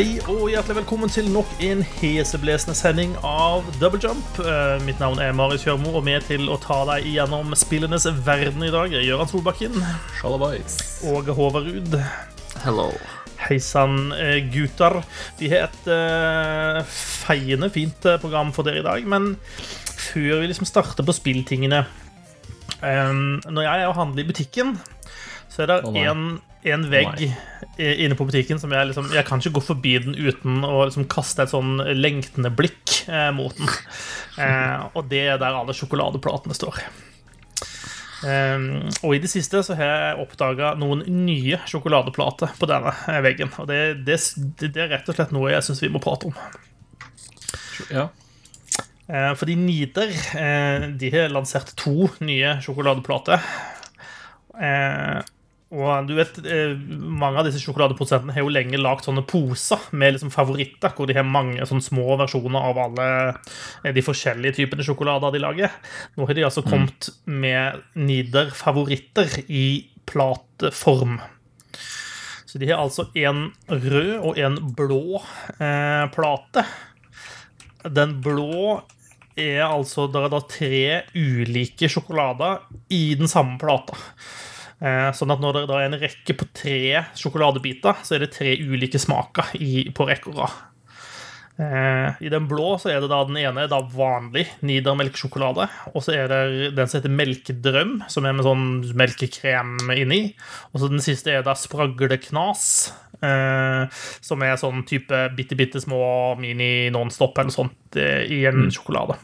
Hei og hjertelig velkommen til nok en heseblesende sending av Double Jump. Eh, mitt navn er Marius Hjørmo, og med til å ta deg igjennom spillenes verden i dag er Gøran Solbakken Shalabais. og Håvard Hello. Hei sann, eh, gutter. Vi har et uh, feiende fint program for dere i dag, men før vi liksom starter på spilltingene Når jeg er og handler i butikken, så er det én nei. En, vegg inne på butikken som jeg liksom Jeg kan ikke gå forbi den uten å liksom kaste et sånn lengtende blikk eh, mot den. Eh, og det er der alle sjokoladeplatene står. Um, og i det siste så har jeg oppdaga noen nye sjokoladeplater på denne eh, veggen. Og det, det, det er rett og slett noe jeg syns vi må prate om. Ja. Uh, fordi Nider uh, de har lansert to nye sjokoladeplater. Eh, og du vet, eh, Mange av disse sjokoladeprodusentene har jo lenge lagd sånne poser med liksom favoritter, hvor de har mange sånne små versjoner av alle eh, de forskjellige typene sjokolader de lager. Nå har de altså kommet med Nider-favoritter i plateform. Så de har altså en rød og en blå eh, plate. Den blå er altså Det er da tre ulike sjokolader i den samme plata. Eh, Sånn at når det er en rekke på tre sjokoladebiter, så er det tre ulike smaker på rad. Eh, I den blå så er det da den ene er da vanlig Nidar melkesjokolade. Og så er det den som heter Melkedrøm, som er med sånn melkekrem inni. Og så den siste er da Spragleknas, eh, som er sånn type bitte, bitte små mini Nonstop eller noe sånt i en sjokolade.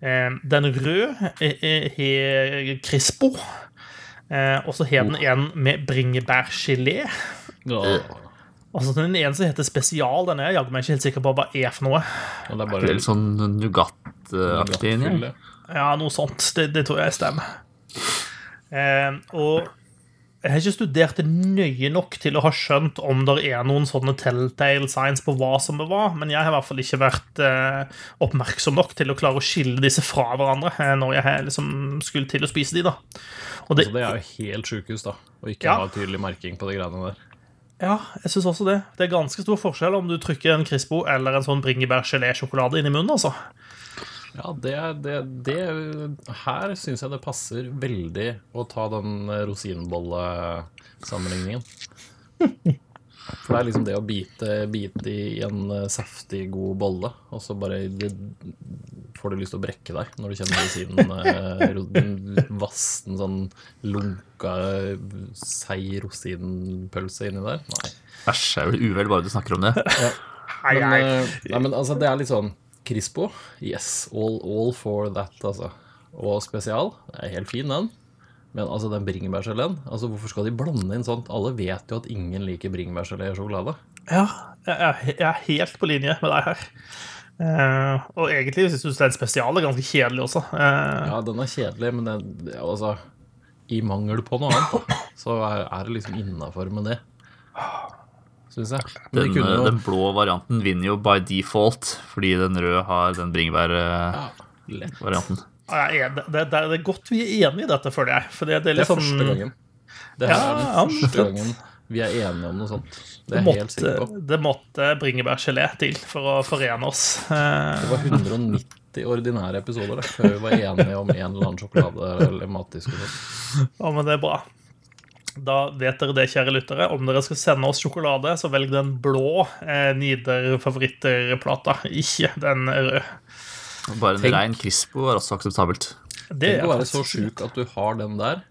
Eh, den røde har Crispo. Eh, og så har den en med bringebærgelé. Og så Den ene som heter Spesial, den er jeg jaggu meg ikke helt sikker på hva er for noe. Og det er bare litt sånn Nougat-aktig inni. Ja, noe sånt. Det, det tror jeg stemmer. Eh, og jeg har ikke studert det nøye nok til å ha skjønt om det er noen sånne telltale signs på hva som det var, men jeg har i hvert fall ikke vært eh, oppmerksom nok til å klare å skille disse fra hverandre eh, når jeg liksom skulle til å spise de da. Og det, Altså, det er jo helt sjukehus, da. Å ikke Ja. ha tydelig merking på de greiene der. Ja, jeg syns også det. Det er ganske stor forskjell om du trykker en Crispo eller en sånn bringebær-gelé-sjokolade inn i munnen, altså. Ja, det, det, det Her syns jeg det passer veldig å ta den rosinbollesammenligningen. For det er liksom det å bite, bite i en eh, saftig, god bolle, og så bare det, får du lyst til å brekke deg når du kjenner rosinen eh, vassen, sånn lunka, seig rosinpølse inni der. Nei. Æsj, er vel uvel bare du snakker om det. Ja. Men, hei. eh, nei, men altså, det er litt sånn Crispo, yes, all, all for that, altså. Og spesial, det er helt fin den. Men altså, den bringebærgeleen, altså, hvorfor skal de blande inn sånt? Alle vet jo at ingen liker bringebærgelé i sjokolade. Ja, jeg er, helt på linje med deg her. Uh, og egentlig syns jeg den spesiale er ganske kjedelig også. Uh, Ja, den er kjedelig, men den, det er altså I mangel på noe annet, da, så er, er det liksom innafor med det. Syns jeg. Den, kunne jo den blå varianten vinner jo by default, fordi den røde har den bringebærvarianten. lett. Ja, er- det, det, det er godt vi er enige i dette, føler jeg. For det, er er sånn første gangen. Det Ja, er ja, den første gangen vi er enige om noe sånt. Det er måtte, helt sikker på. det måtte bringebærgelé til for å forene oss. Det var 190 ordinære episoder da, før vi var enige om en eller annen sjokolade eller. Ja, men det er bra. Da vet dere det, kjære lyttere. Om dere skal sende oss sjokolade, så velg den blå eh, Nider-favorittplata, ikke den røde. Bare en Tenk- rein Crispo er også akseptabelt. Det Tenk å være så sjuk at du har den der,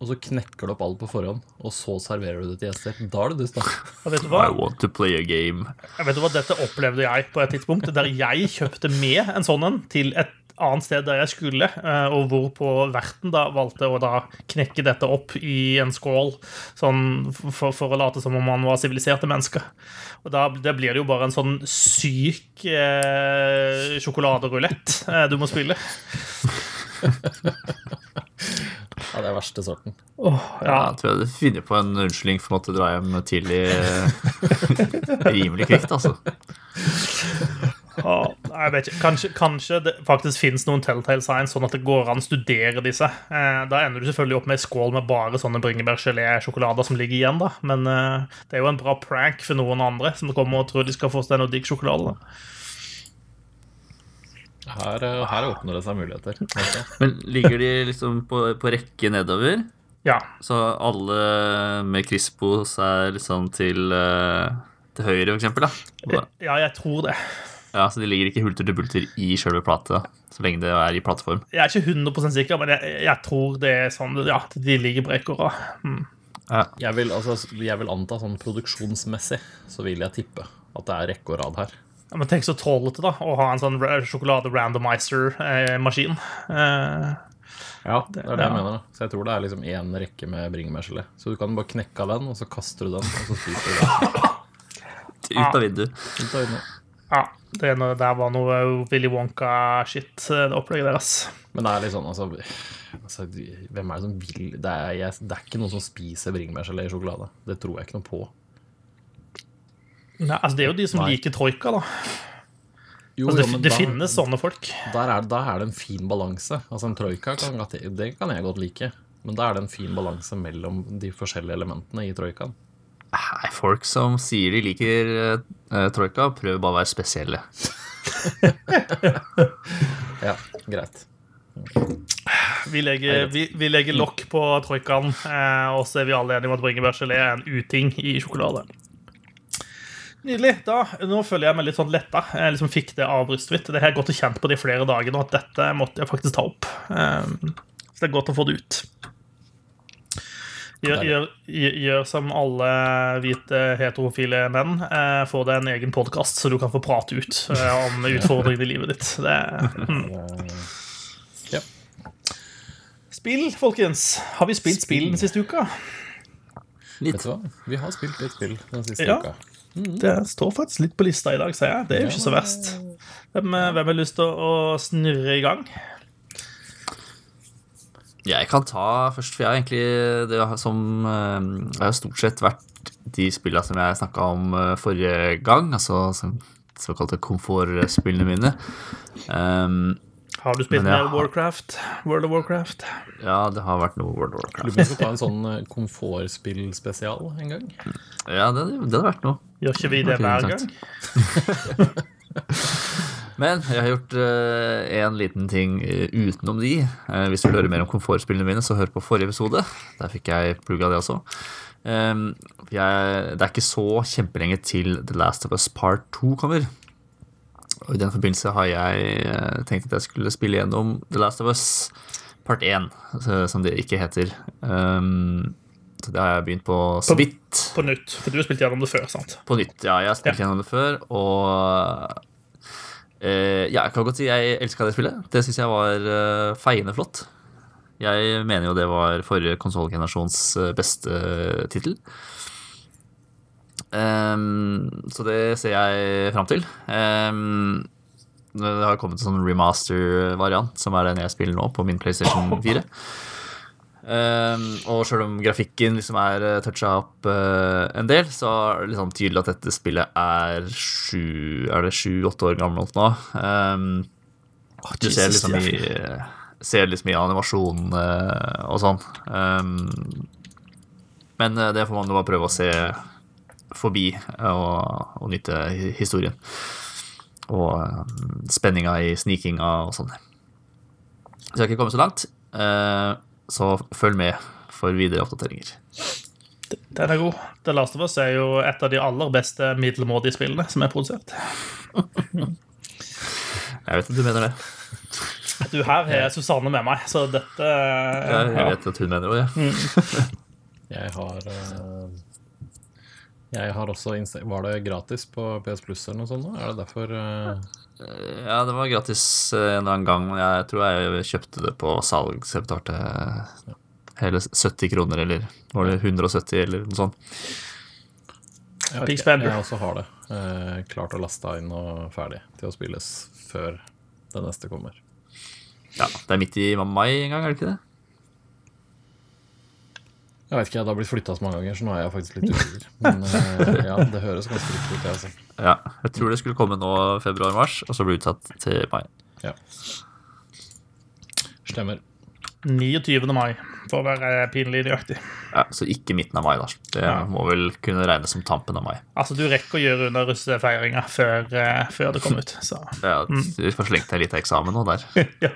og så knekker du opp alt på forhånd, og så serverer du det til gjester. Da er det dust, da. Vet du hva? I want to play a game. Jeg vet du hva, Dette opplevde jeg på et tidspunkt der jeg kjøpte med en sånn en til et annet sted der jeg skulle, eh, og hvorpå verten da valgte å da knekke dette opp i en skål sånn for, for å late som om man var siviliserte mennesker. Og da da, blir det jo bare en sånn syk eh, sjokoladerulett eh, du må spille. Ja, det er verste sorten. Oh, Ja, ja, jeg tror jeg du finner på en unnskyldning for å måtte dra hjem tidlig eh, rimelig kvikt, altså. Åh, jeg vet ikke. Kanskje, kanskje det faktisk finnes noen telltale signs, sånn at det går an å studere disse. Eh, da ender du selvfølgelig opp med ei skål med bare sånne bringebærgelé-sjokolader som ligger igjen, da. Men eh, det er jo en bra prank for noen andre som kommer og tror de skal få seg noe digg sjokolade. da. Her, eh, her åpner det seg muligheter. Men ligger de liksom på, på rekke nedover? Ja. Så alle med Crispos er liksom til, eh, til høyre, for eksempel, da? ja, jeg tror det. Ja, Så de ligger ikke hulter til bulter i sjølve plata, så lenge det er i plateform? Jeg er ikke 100% sikker, men jeg, jeg tror det er sånn Ja, de ligger på Mm. Ja. Jeg vil, altså, jeg vil anta sånn produksjonsmessig så vil jeg tippe at det er rekke og rad her. Ja, men tenk så trollete, da, å ha en sånn sjokolade-randomizer-maskin. Eh, Ja, det er det jeg ja. mener. da. Så jeg tror det er liksom én rekke med bringebærgelé. Så du kan bare knekke av den, og så kaster du den, og så spiser du den. Ut av vinduet. Ut av øynene. ja, det er der var noe Willy Wonka-shit, eh, det opplegget deres. Men det er litt sånn, altså, altså Hvem er det som vil det er, jeg, det er ikke noen som spiser bringebærgelé i sjokolade. Det tror jeg ikke noe på. Nei, altså, det er jo de som Nei. liker troika, da. Jo, Altså, det, jo, det da- finnes sånne folk. Der er, da er det en fin balanse. Altså En troika kan, det kan jeg godt like. Men da er det en fin balanse mellom de forskjellige elementene i troikaen. Nei, folk som sier de liker uh, troika, prøver bare å være spesielle. Ja, greit. Vi legger, vi, vi legger lokk på troikaen, eh, og så er vi alle enige om at bringebærgelé er en uting i sjokolade. Nydelig. da, Nå føler jeg meg litt sånn letta. Jeg liksom fikk det av brystet mitt. Det har jeg gått og kjent på de flere dagene, nå, at dette måtte jeg faktisk ta opp. Eh, så det er godt å få det ut. Gjør, gjør, gjør, som alle hvite heterofile menn. Eh, få deg en egen podkast, så du kan få prate ut eh, om utfordringene i livet ditt. Det, mm. Ja. Spill, folkens. Har vi spilt spill den siste uka? Vet du hva? Vi har spilt litt spill den siste Ja. uka. Det står faktisk litt på lista i dag, sier jeg. Det er jo ikke så verst. Hvem, eh, hvem har lyst til å snurre i gang? Jeg kan ta først, for jeg har egentlig det som eh, Det har jo stort sett vært de spillene som jeg snakka om eh, forrige gang, altså såkalte komfortspillene mine. Um, Har du spilt med har- Warcraft? World of Warcraft? ja, det har vært noe World of Warcraft. Lurer på om vi skal ta en sånn eh, komfortspillspesial en gang. Ja, det, det hadde vært noe. Gjør ikke vi det Ok, hver gang? Men jeg har gjort eh, en liten ting eh, utenom de. Uh, hvis du vil høre mer om komfortspillene mine, så hør på forrige episode. Der fikk jeg plugga det også. Um, jeg, det er ikke så kjempelenge til The Last of Us Part 2 kommer. Og I den forbindelse har jeg tenkt at jeg skulle spille gjennom The Last of Us Part 1, så- som det ikke heter. Um, så det har jeg begynt på så vidt. På nytt. For du har spilt gjennom det før, sant? På nytt, ja. Jeg har spilt gjennom det før, og eh, ja, jeg kan godt si jeg elska det spillet. Det syns jeg var uh, feiende flott. Jeg mener jo det var forrige konsollgenerasjons eh, beste tittel. Um, så det ser jeg fram til. Um, det har kommet en sånn remaster-variant, som er den jeg spiller nå, på min PlayStation 4. Um, og sjøl om grafikken liksom er uh, toucha opp eh, en del, så er det liksom tydelig at dette spillet er sju-åtte år gammelt nå. Oh, du ser liksom i Ser liksom i animasjonen eh, og sånn. Um, men eh, det får man jo bare prøve å se forbi eh, og, og nyte historien. Og spenninga i snikinga og sånn. Så jeg har ikke kommet så langt. Så følg med for videre oppdateringer. Den er god. The Last of Us er jo et av de aller beste middelmådige spillene som er produsert. Jeg vet at du mener det. Du, her har Susanne med meg, så dette Jeg, jeg vet at hun mener det òg, ja. Jeg har eh, Jeg har også insta Var det gratis på PS Plus eller noe sånt? nå? Er det derfor eh, Ja, det var gratis eh, en eller annen gang, men jeg tror jeg kjøpte det på salg, så jeg betalte hele 70 kroner, eller var det 170, eller noe sånt. Jeg, vet ikke, jeg også har det. Eh, klart å laste inn og ferdig til å spilles før det neste kommer. Ja, Det er midt i mai en gang, er det ikke det? Jeg vet ikke, det har blitt flytta så mange ganger, så nå er jeg faktisk litt usikker. Men eh, ja, det høres ganske riktig ut, det, altså. Ja, jeg tror det skulle komme nå februar-mars, og så bli det utsatt til mai. Ja. Stemmer. 29. mai, for å være pinlig nøyaktig. Ja, Så ikke midten av mai, da. Det Ja. må vel kunne regnes som tampen av mai. Altså, du rekker å gjøre under russefeiringa før, eh, før det kommer ut, så Ja, du får slengt deg litt av eksamen nå der. ja.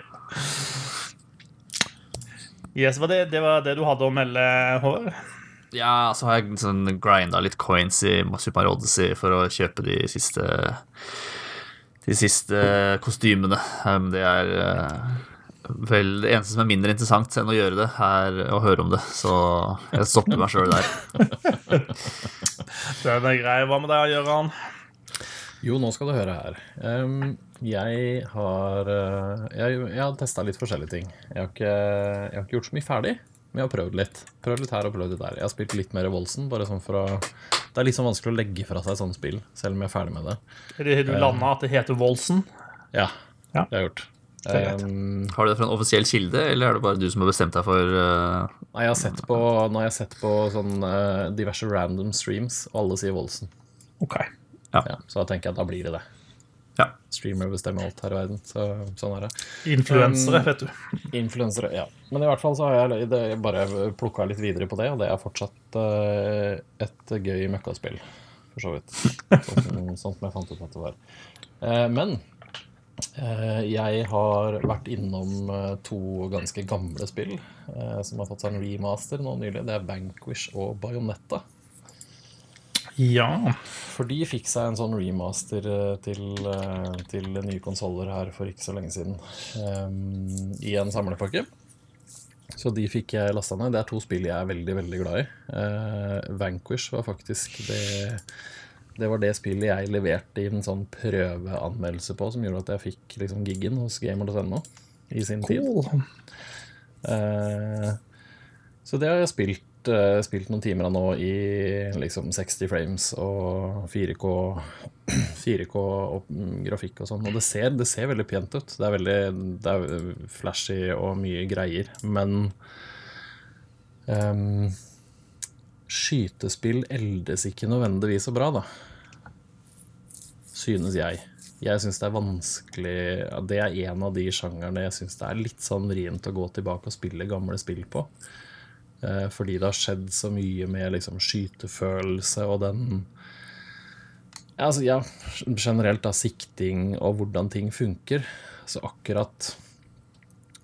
Yes, var det, det var det du hadde å melde, Håvard? Ja, så har jeg sånn grinda litt coins i Super Odyssey for å kjøpe de siste De siste kostymene. Um, Det er uh, vel det eneste som er mindre interessant enn å gjøre det, er å høre om det. Så jeg stopper meg sjøl der. Den er grei. Hva med deg, Gøran? Jo, nå skal du høre her. Ehm, jeg har uh, Jeg, jeg har testa litt forskjellige ting. Jeg har, ikke, jeg har ikke gjort så mye ferdig, men jeg har prøvd litt. Prøvd litt her og prøvd litt der. Jeg har spilt litt mer Volsen, bare sånn for å Det er litt sånn vanskelig å legge fra seg sånne spill, selv om jeg er ferdig med det. Er du landa at det heter Volsen? Ja, Ja. det har jeg gjort. Um. Ehm, Har du det fra en offisiell kilde, eller er det bare du som har bestemt deg for uh, nei, jeg har sett på, nå har jeg sett på sånn uh, diverse random streams, og alle sier Volsen. Ja. Ja, så da tenker jeg at da blir det det. Ja. Streamer bestemmer alt her i verden, så sånn er det. Influensere, Um, vet du. Influensere, ja. Men i hvert fall så har jeg det, bare plukka litt videre på det, og det er fortsatt uh, et gøy møkkaspill, for så vidt. Sånn, sånn som jeg fant ut at det var. Uh, men uh, jeg har vært innom to ganske gamle spill som har fått seg en remaster nå nylig. Det er Vanquish og Bajonetta. Ja. For de fikk seg en sånn remaster eh, til, eh, til nye konsoller her for ikke så lenge siden. Um, I en samlepakke. Så de fikk jeg lasta ned. Det er to spill jeg er veldig veldig glad i. Uh, Vanquish var faktisk det Det var det spillet jeg leverte i en sånn prøveanmeldelse på, som gjorde at jeg fikk liksom giggen hos gamer.no i sin tid. Cool. Eh, så det har jeg spilt, spilt noen timer nå i liksom 60 frames og 4K, 4K og grafikk og sånn. Og det ser, det ser veldig pent ut. Det er veldig det er flashy og mye greier. Men um, skytespill eldes ikke nødvendigvis så bra, da. Synes jeg. Jeg syns det er vanskelig Det er en av de sjangerne jeg syns det er litt sånn vrient å gå tilbake og spille gamle spill på. Eh, fordi det har skjedd så mye med liksom skytefølelse og den ja, altså, ja, generelt da sikting og hvordan ting funker. Så akkurat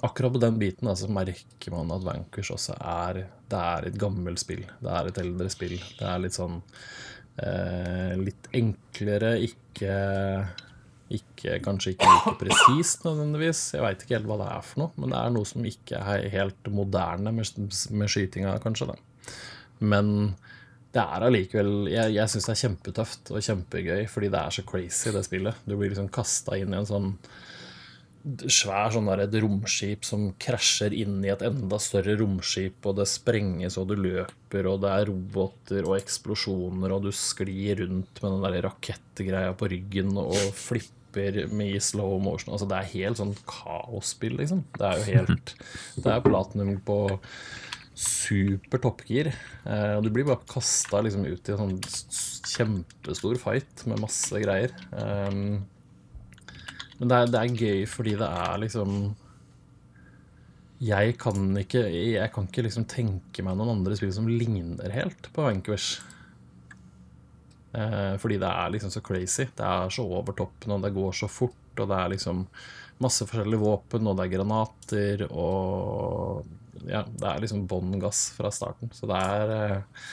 Akkurat på den biten altså, merker man at Vanquish også er Det er et gammelt spill. Det er et eldre spill. Det er litt sånn eh, Litt enklere, ikke ikke, kanskje ikke like presist nødvendigvis. Jeg veit ikke helt hva det er for noe, men det er noe som ikke er helt moderne med, med skytinga, kanskje. Da. Men det er allikevel Jeg, jeg syns det er kjempetøft og kjempegøy fordi det er så crazy, det spillet. Du blir liksom kasta inn i en sånn svær sånn der, et romskip som krasjer inn i et enda større romskip, og det sprenges, og du løper, og det er roboter og eksplosjoner, og du sklir rundt med den der rakettgreia på ryggen og flipper med i slow motion. Altså, det er helt sånn kaosspill, liksom. Det er jo helt Det er platinum på super toppgir. Eh, og du blir bare kasta liksom ut i en sånn kjempestor fight med masse greier. Um, men det er, det er gøy fordi det er liksom Jeg kan ikke Jeg kan ikke liksom tenke meg noen andre spill som ligner helt på Vanquish. Eh, fordi det er liksom så crazy. Det er så over toppen, og det går så fort, og det er liksom masse forskjellige våpen, og det er granater, og Ja, det er liksom bånn gass fra starten. Så det er eh,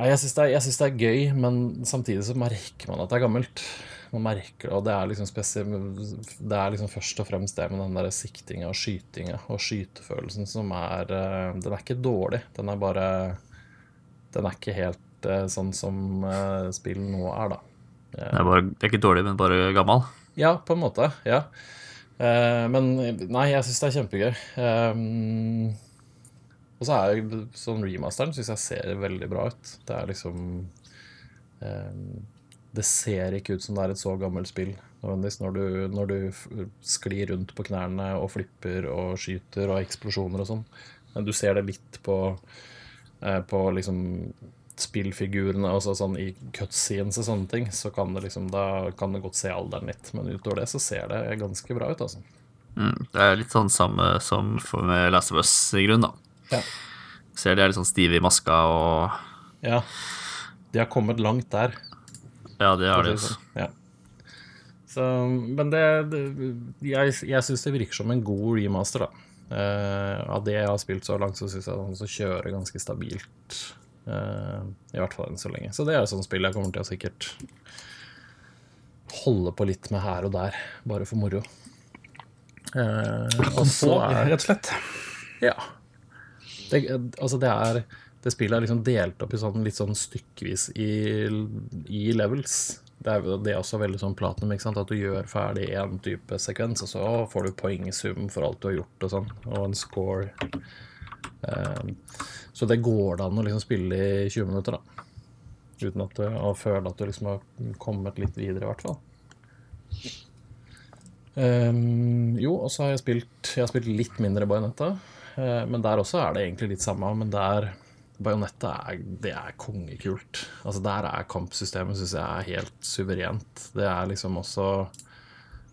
Nei, jeg syns det, det er gøy, men samtidig så merker man at det er gammelt. Man merker og det er liksom Det er liksom først og fremst det med den der siktinga og skytinga og skytefølelsen som er eh, Den er ikke dårlig, den er bare Den er ikke helt eh, sånn som eh, spill nå er, da. Det er, bare, det er ikke dårlig, men bare gammal. Ja, på en måte. Ja. Eh, men nei, jeg syns det er kjempegøy. Um, og så er jo sånn remasteren syns jeg ser veldig bra ut. Det er liksom um, Det ser ikke ut som det er et så gammelt spill nødvendigvis når du, når du sklir rundt på knærne og flipper og skyter og eksplosjoner og sånn. Men du ser det litt på eh, på liksom spillfigurene, altså sånn i cutscenes og sånne ting, så kan det liksom Da kan det godt se alderen litt, men utover det så ser det ganske bra ut, altså. Mm, det er litt sånn samme som med Last of Us i grunn, da. Ja. Ser de er litt sånn stive i maska og ja. De har kommet langt der. Ja, det har de det også. sånn. Ja. Så, men det, det Jeg, jeg syns det virker som en god remaster, da. Uh, av det jeg har spilt så langt, så syns jeg at han kjører ganske stabilt. Eh, I hvert fall enn så lenge. Så det er et sånt spill jeg kommer til å sikkert holde på litt med her og der, bare for moro. Eh, og så er Rett og slett. ja. Det, altså det er Det spillet er liksom delt opp i sånn litt sånn stykkevis i, i levels. Det er, det er også veldig sånn platinum, at du gjør ferdig én type sekvens, og så får du poengsum for alt du har gjort, og sånn, og en score. Eh, så det går det an å liksom spille i 20 minutter, da. Uten at du, og føle at du liksom har kommet litt videre, i hvert fall. Um, jo, og så har jeg spilt Jeg har spilt litt mindre Bajonetta. Uh, men der også er det egentlig litt samme. Men der Bajonetta er, det er kongekult. Altså Der er kampsystemet syns jeg er helt suverent. Det er liksom også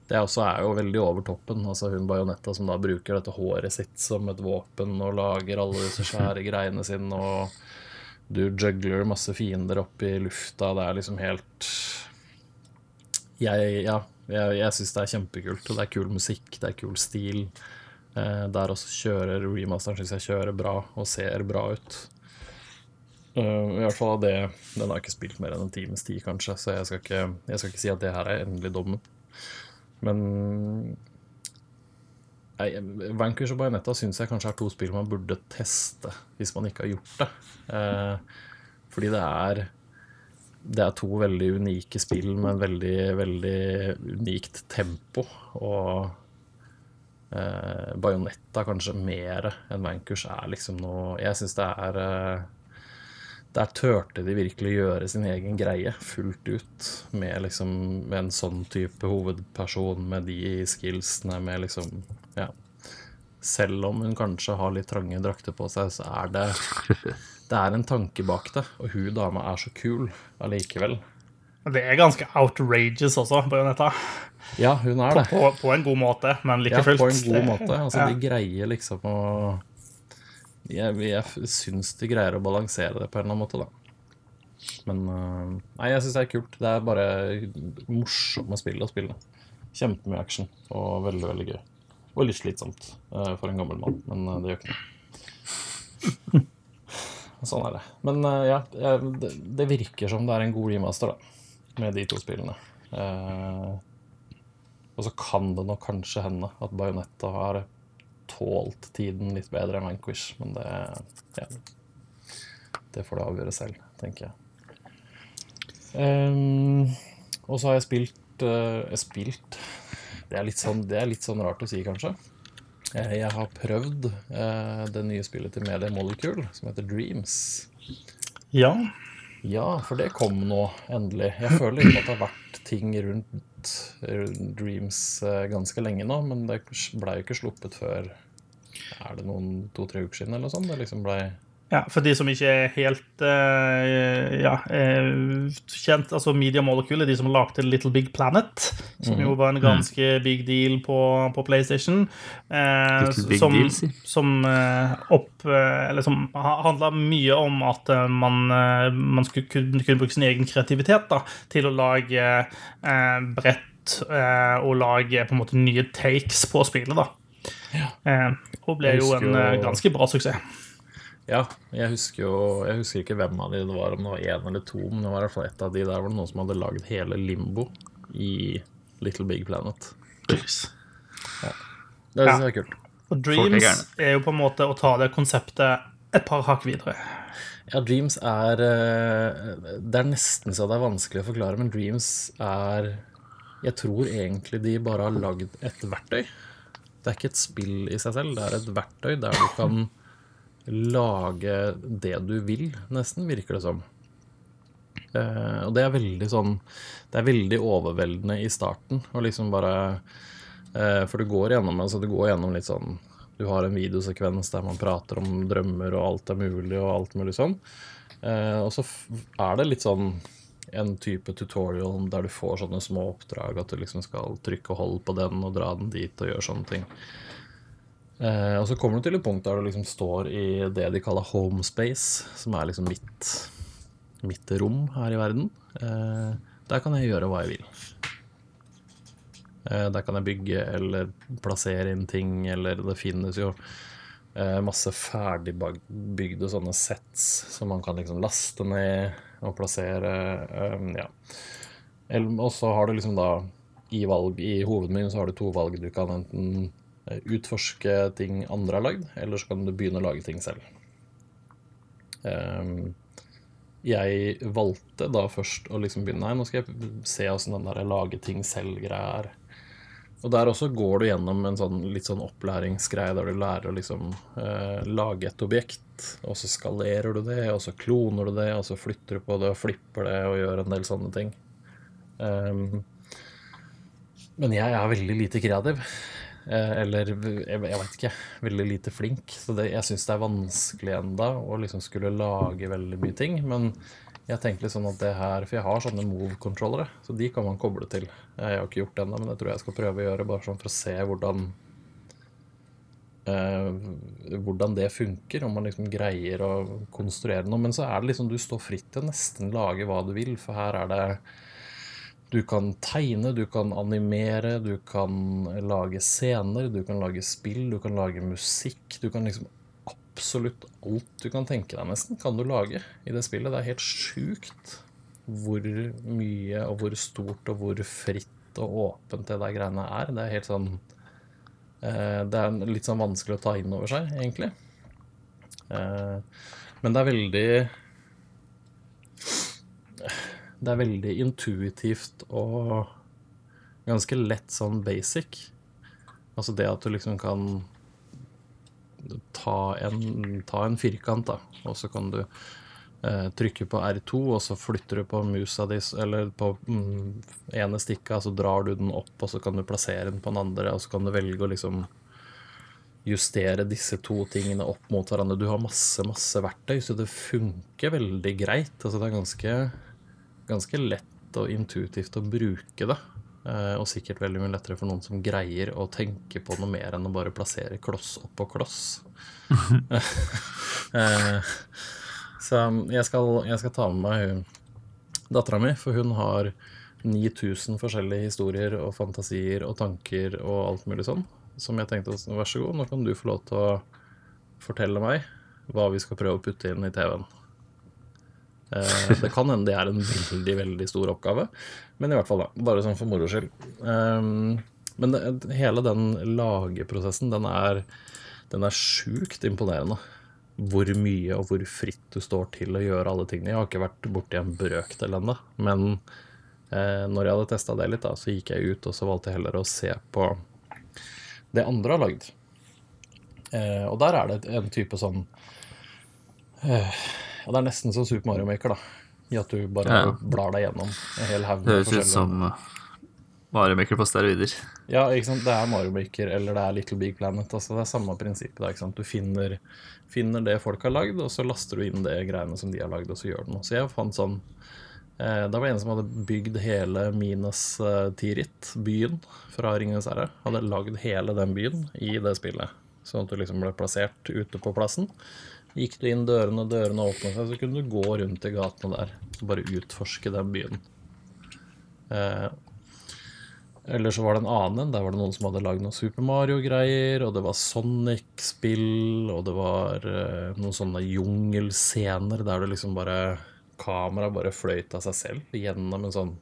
Det også er jo veldig over toppen. Altså Hun Bajonetta som da bruker dette håret sitt som et våpen og lager alle disse svære greiene sine, og du juggler masse fiender opp i lufta. Det er liksom helt jeg, ja, jeg, jeg syns det er kjempekult. Det er kul musikk, det er kul stil. Eh, der også kjører remasteren syns jeg kjører bra og ser bra ut. Uh, I hvert fall det Den har ikke spilt mer enn en times tid, kanskje, så jeg skal ikke, jeg skal ikke si at det her er endelig dommen. Men nei, Vanquish og Bajonetta syns jeg kanskje er to spill man burde teste hvis man ikke har gjort det. Eh, fordi det er det er to veldig unike spill med veldig, veldig unikt tempo. Og eh, Bajonetta kanskje mer enn Vanquish er liksom noe Jeg syns det er eh, Der turte de virkelig gjøre sin egen greie fullt ut. Med liksom en sånn type hovedperson, med de skillsene, med liksom Ja. Selv om hun kanskje har litt trange drakter på seg, så er det det er en tanke bak det, og hun dama er så kul allikevel. Det er ganske outrageous også, Bajonetta. Ja, hun er det. På, på en god måte, men like Ja, fullt. på en god måte. Altså, ja. De greier liksom å Jeg, jeg syns de greier å balansere det på en eller annen måte, da. Men øh, Nei, jeg syns det er kult. Det er bare morsomme spill å spille. Kjempemye action og veldig, veldig gøy. Og litt slitsomt øh, for en gammel mann, men øh, det gjør ikke noe. Sånn er det. Men ja, det, det virker som det er en god remaster, da, med de to spillene. Eh, og så kan det nok kanskje hende at Bajonetta har tålt tiden litt bedre enn Vanquish, men det ja, Det får du avgjøre selv, tenker jeg. Um, og så har jeg spilt eh, Spilt det er, sånn, det er litt sånn rart å si, kanskje. Eh, jeg har prøvd uh, det nye spillet til Media Molecule, som heter Dreams. Ja. Ja, for det kom nå, endelig. Jeg føler liksom at det har vært ting rundt Dreams eh, ganske lenge nå, men det blei jo ikke sluppet før Er det noen to-tre uker siden, eller noe sånt? Det liksom blei ja. For de som ikke er helt uh, ja, eh, kjent Altså Media Molecule er de som lagde Little Big Planet, som jo var en ganske big deal på, på PlayStation. Uh, som deal, si. som uh, opp Eller som handla mye om at man, man skulle kunne, kunne bruke sin egen kreativitet da, til å lage brett og lage på en måte nye takes på spillet. da. Eh, og ble jo en ganske bra suksess. Ja, jeg husker jo Jeg husker ikke hvem av de det var, om det var én eller to, men det var i hvert fall ett av de der var det noen som hadde lagd hele Limbo i Little Big Planet. Det syns Ja. jeg er kult. Og Dreams er jo på en måte å ta det konseptet et par hakk videre. Ja, Dreams er eh, Det er nesten så det er vanskelig å forklare, men Dreams er Jeg tror egentlig de bare har lagd et verktøy. Det er ikke et spill i seg selv, det er et verktøy der du kan lage det du vil, nesten, virker det som. Eh, og det er veldig sånn Det er veldig overveldende i starten, å liksom bare eh, For du går gjennom altså du går gjennom litt sånn Du har en videosekvens der man prater om drømmer og alt er mulig og alt mulig sånn. Eh, og så er det litt sånn en type tutorial der du får sånne små oppdrag, at du liksom skal trykke og holde på den og dra den dit og gjøre sånne ting. Eh, og så kommer du til et punkt der du liksom står i det de kaller home space, som er liksom mitt, mitt rom her i verden. Eh, der kan jeg gjøre hva jeg vil. Eh, der kan jeg bygge eller plassere inn ting, eller det finnes jo masse ferdigbygde sånne sets som man kan liksom laste ned og plassere. Ja. Og så har du liksom da i valg i hovedmenyen så har du to valg. Du kan enten utforske ting andre har lagd, eller så kan du begynne å lage ting selv. Jeg valgte da først å liksom begynne Nei, nå skal jeg se åssen den der lage ting selv-greia er. Og der også går du gjennom en sånn, litt sånn opplæringsgreie der du lærer å liksom eh, lage et objekt, og så skalerer du det, og så kloner du det, og så flytter du på det og flipper det og gjør en del sånne ting. Um, men jeg er veldig lite kreativ. Eh, eller jeg, veit ikke, veldig lite flink. Så det, jeg syns det er vanskelig enda å liksom skulle lage veldig mye ting. Men jeg tenkte litt sånn at det her, For jeg har sånne move-controllere, så de kan man koble til. Jeg har ikke gjort det ennå, men det tror jeg skal prøve å gjøre, bare sånn for å se hvordan eh, hvordan det funker, om man liksom greier å konstruere noe. Men så er det liksom du står fritt til å nesten lage hva du vil, for her er det Du kan tegne, du kan animere, du kan lage scener, du kan lage spill, du kan lage musikk. Du kan liksom absolutt alt du kan tenke deg, nesten, kan du lage i det spillet. Det er helt sjukt hvor mye og hvor stort og hvor fritt og åpent det der greiene er. Det er helt sånn eh, Det er litt sånn vanskelig å ta inn over seg, egentlig. Eh, men det er veldig Det er veldig intuitivt og ganske lett sånn basic. Altså det at du liksom kan ta en, ta en firkant, da, og så kan du eh, trykke på R2, og så flytter du på musa di, eller på mm, ene stikka, så drar du den opp, og så kan du plassere den på den andre, og så kan du velge å liksom justere disse to tingene opp mot hverandre. Du har masse, masse verktøy, så det funker veldig greit. Altså det er ganske, ganske lett og intuitivt å bruke det. Eh, og sikkert veldig mye lettere for noen som greier å tenke på noe mer enn å bare plassere kloss oppå kloss. Eh, så jeg skal, jeg skal, ta med meg dattera mi, for hun har 9000 forskjellige historier og fantasier og tanker og alt mulig sånn. Som jeg tenkte vær så god, nå kan du få lov til å fortelle meg hva vi skal prøve å putte inn i TV-en. Eh, det kan hende det er en veldig, veldig stor oppgave, men i hvert fall, da. Bare sånn for moro skyld. Um, men det, hele den lageprosessen, den er, den er sjukt imponerende. Hvor mye og hvor fritt du står til å gjøre alle tingene. Jeg har ikke vært borti en brøkdel ennå, men eh, når jeg hadde testa det litt, da, så gikk jeg ut og så valgte jeg heller å se på det andre har lagd. Eh, og der er det en type sånn eh, Og det er nesten som Super Mario Maker, da. I at du bare ja. blar deg gjennom en hel haug med forskjellige Høres ut som uh, Mario Maker på steroider. Ja, ikke sant? det er Mario Maker eller det er Little Big Planet. Altså, det er samme prinsippet. Da, ikke sant? Du finner, finner, det folk har lagd, og så laster du inn det greiene som de har lagd, og så gjør du noe. Så jeg fant sånn eh, Det var en som hadde bygd hele Minas uh, Tirith, byen fra Ringenes herre. Hadde lagd hele den byen i det spillet. Sånn at du liksom ble plassert ute på plassen. Gikk du inn dørene, dørene åpna seg, så kunne du gå rundt i gatene der og bare utforske den byen. Eh, eller så var det en annen. Der var det noen som hadde lagd noen Super Mario-greier, og det var Sonic-spill, og det var eh, noen sånne jungelscener der det liksom bare Kameraet bare fløyt av seg selv gjennom en sånn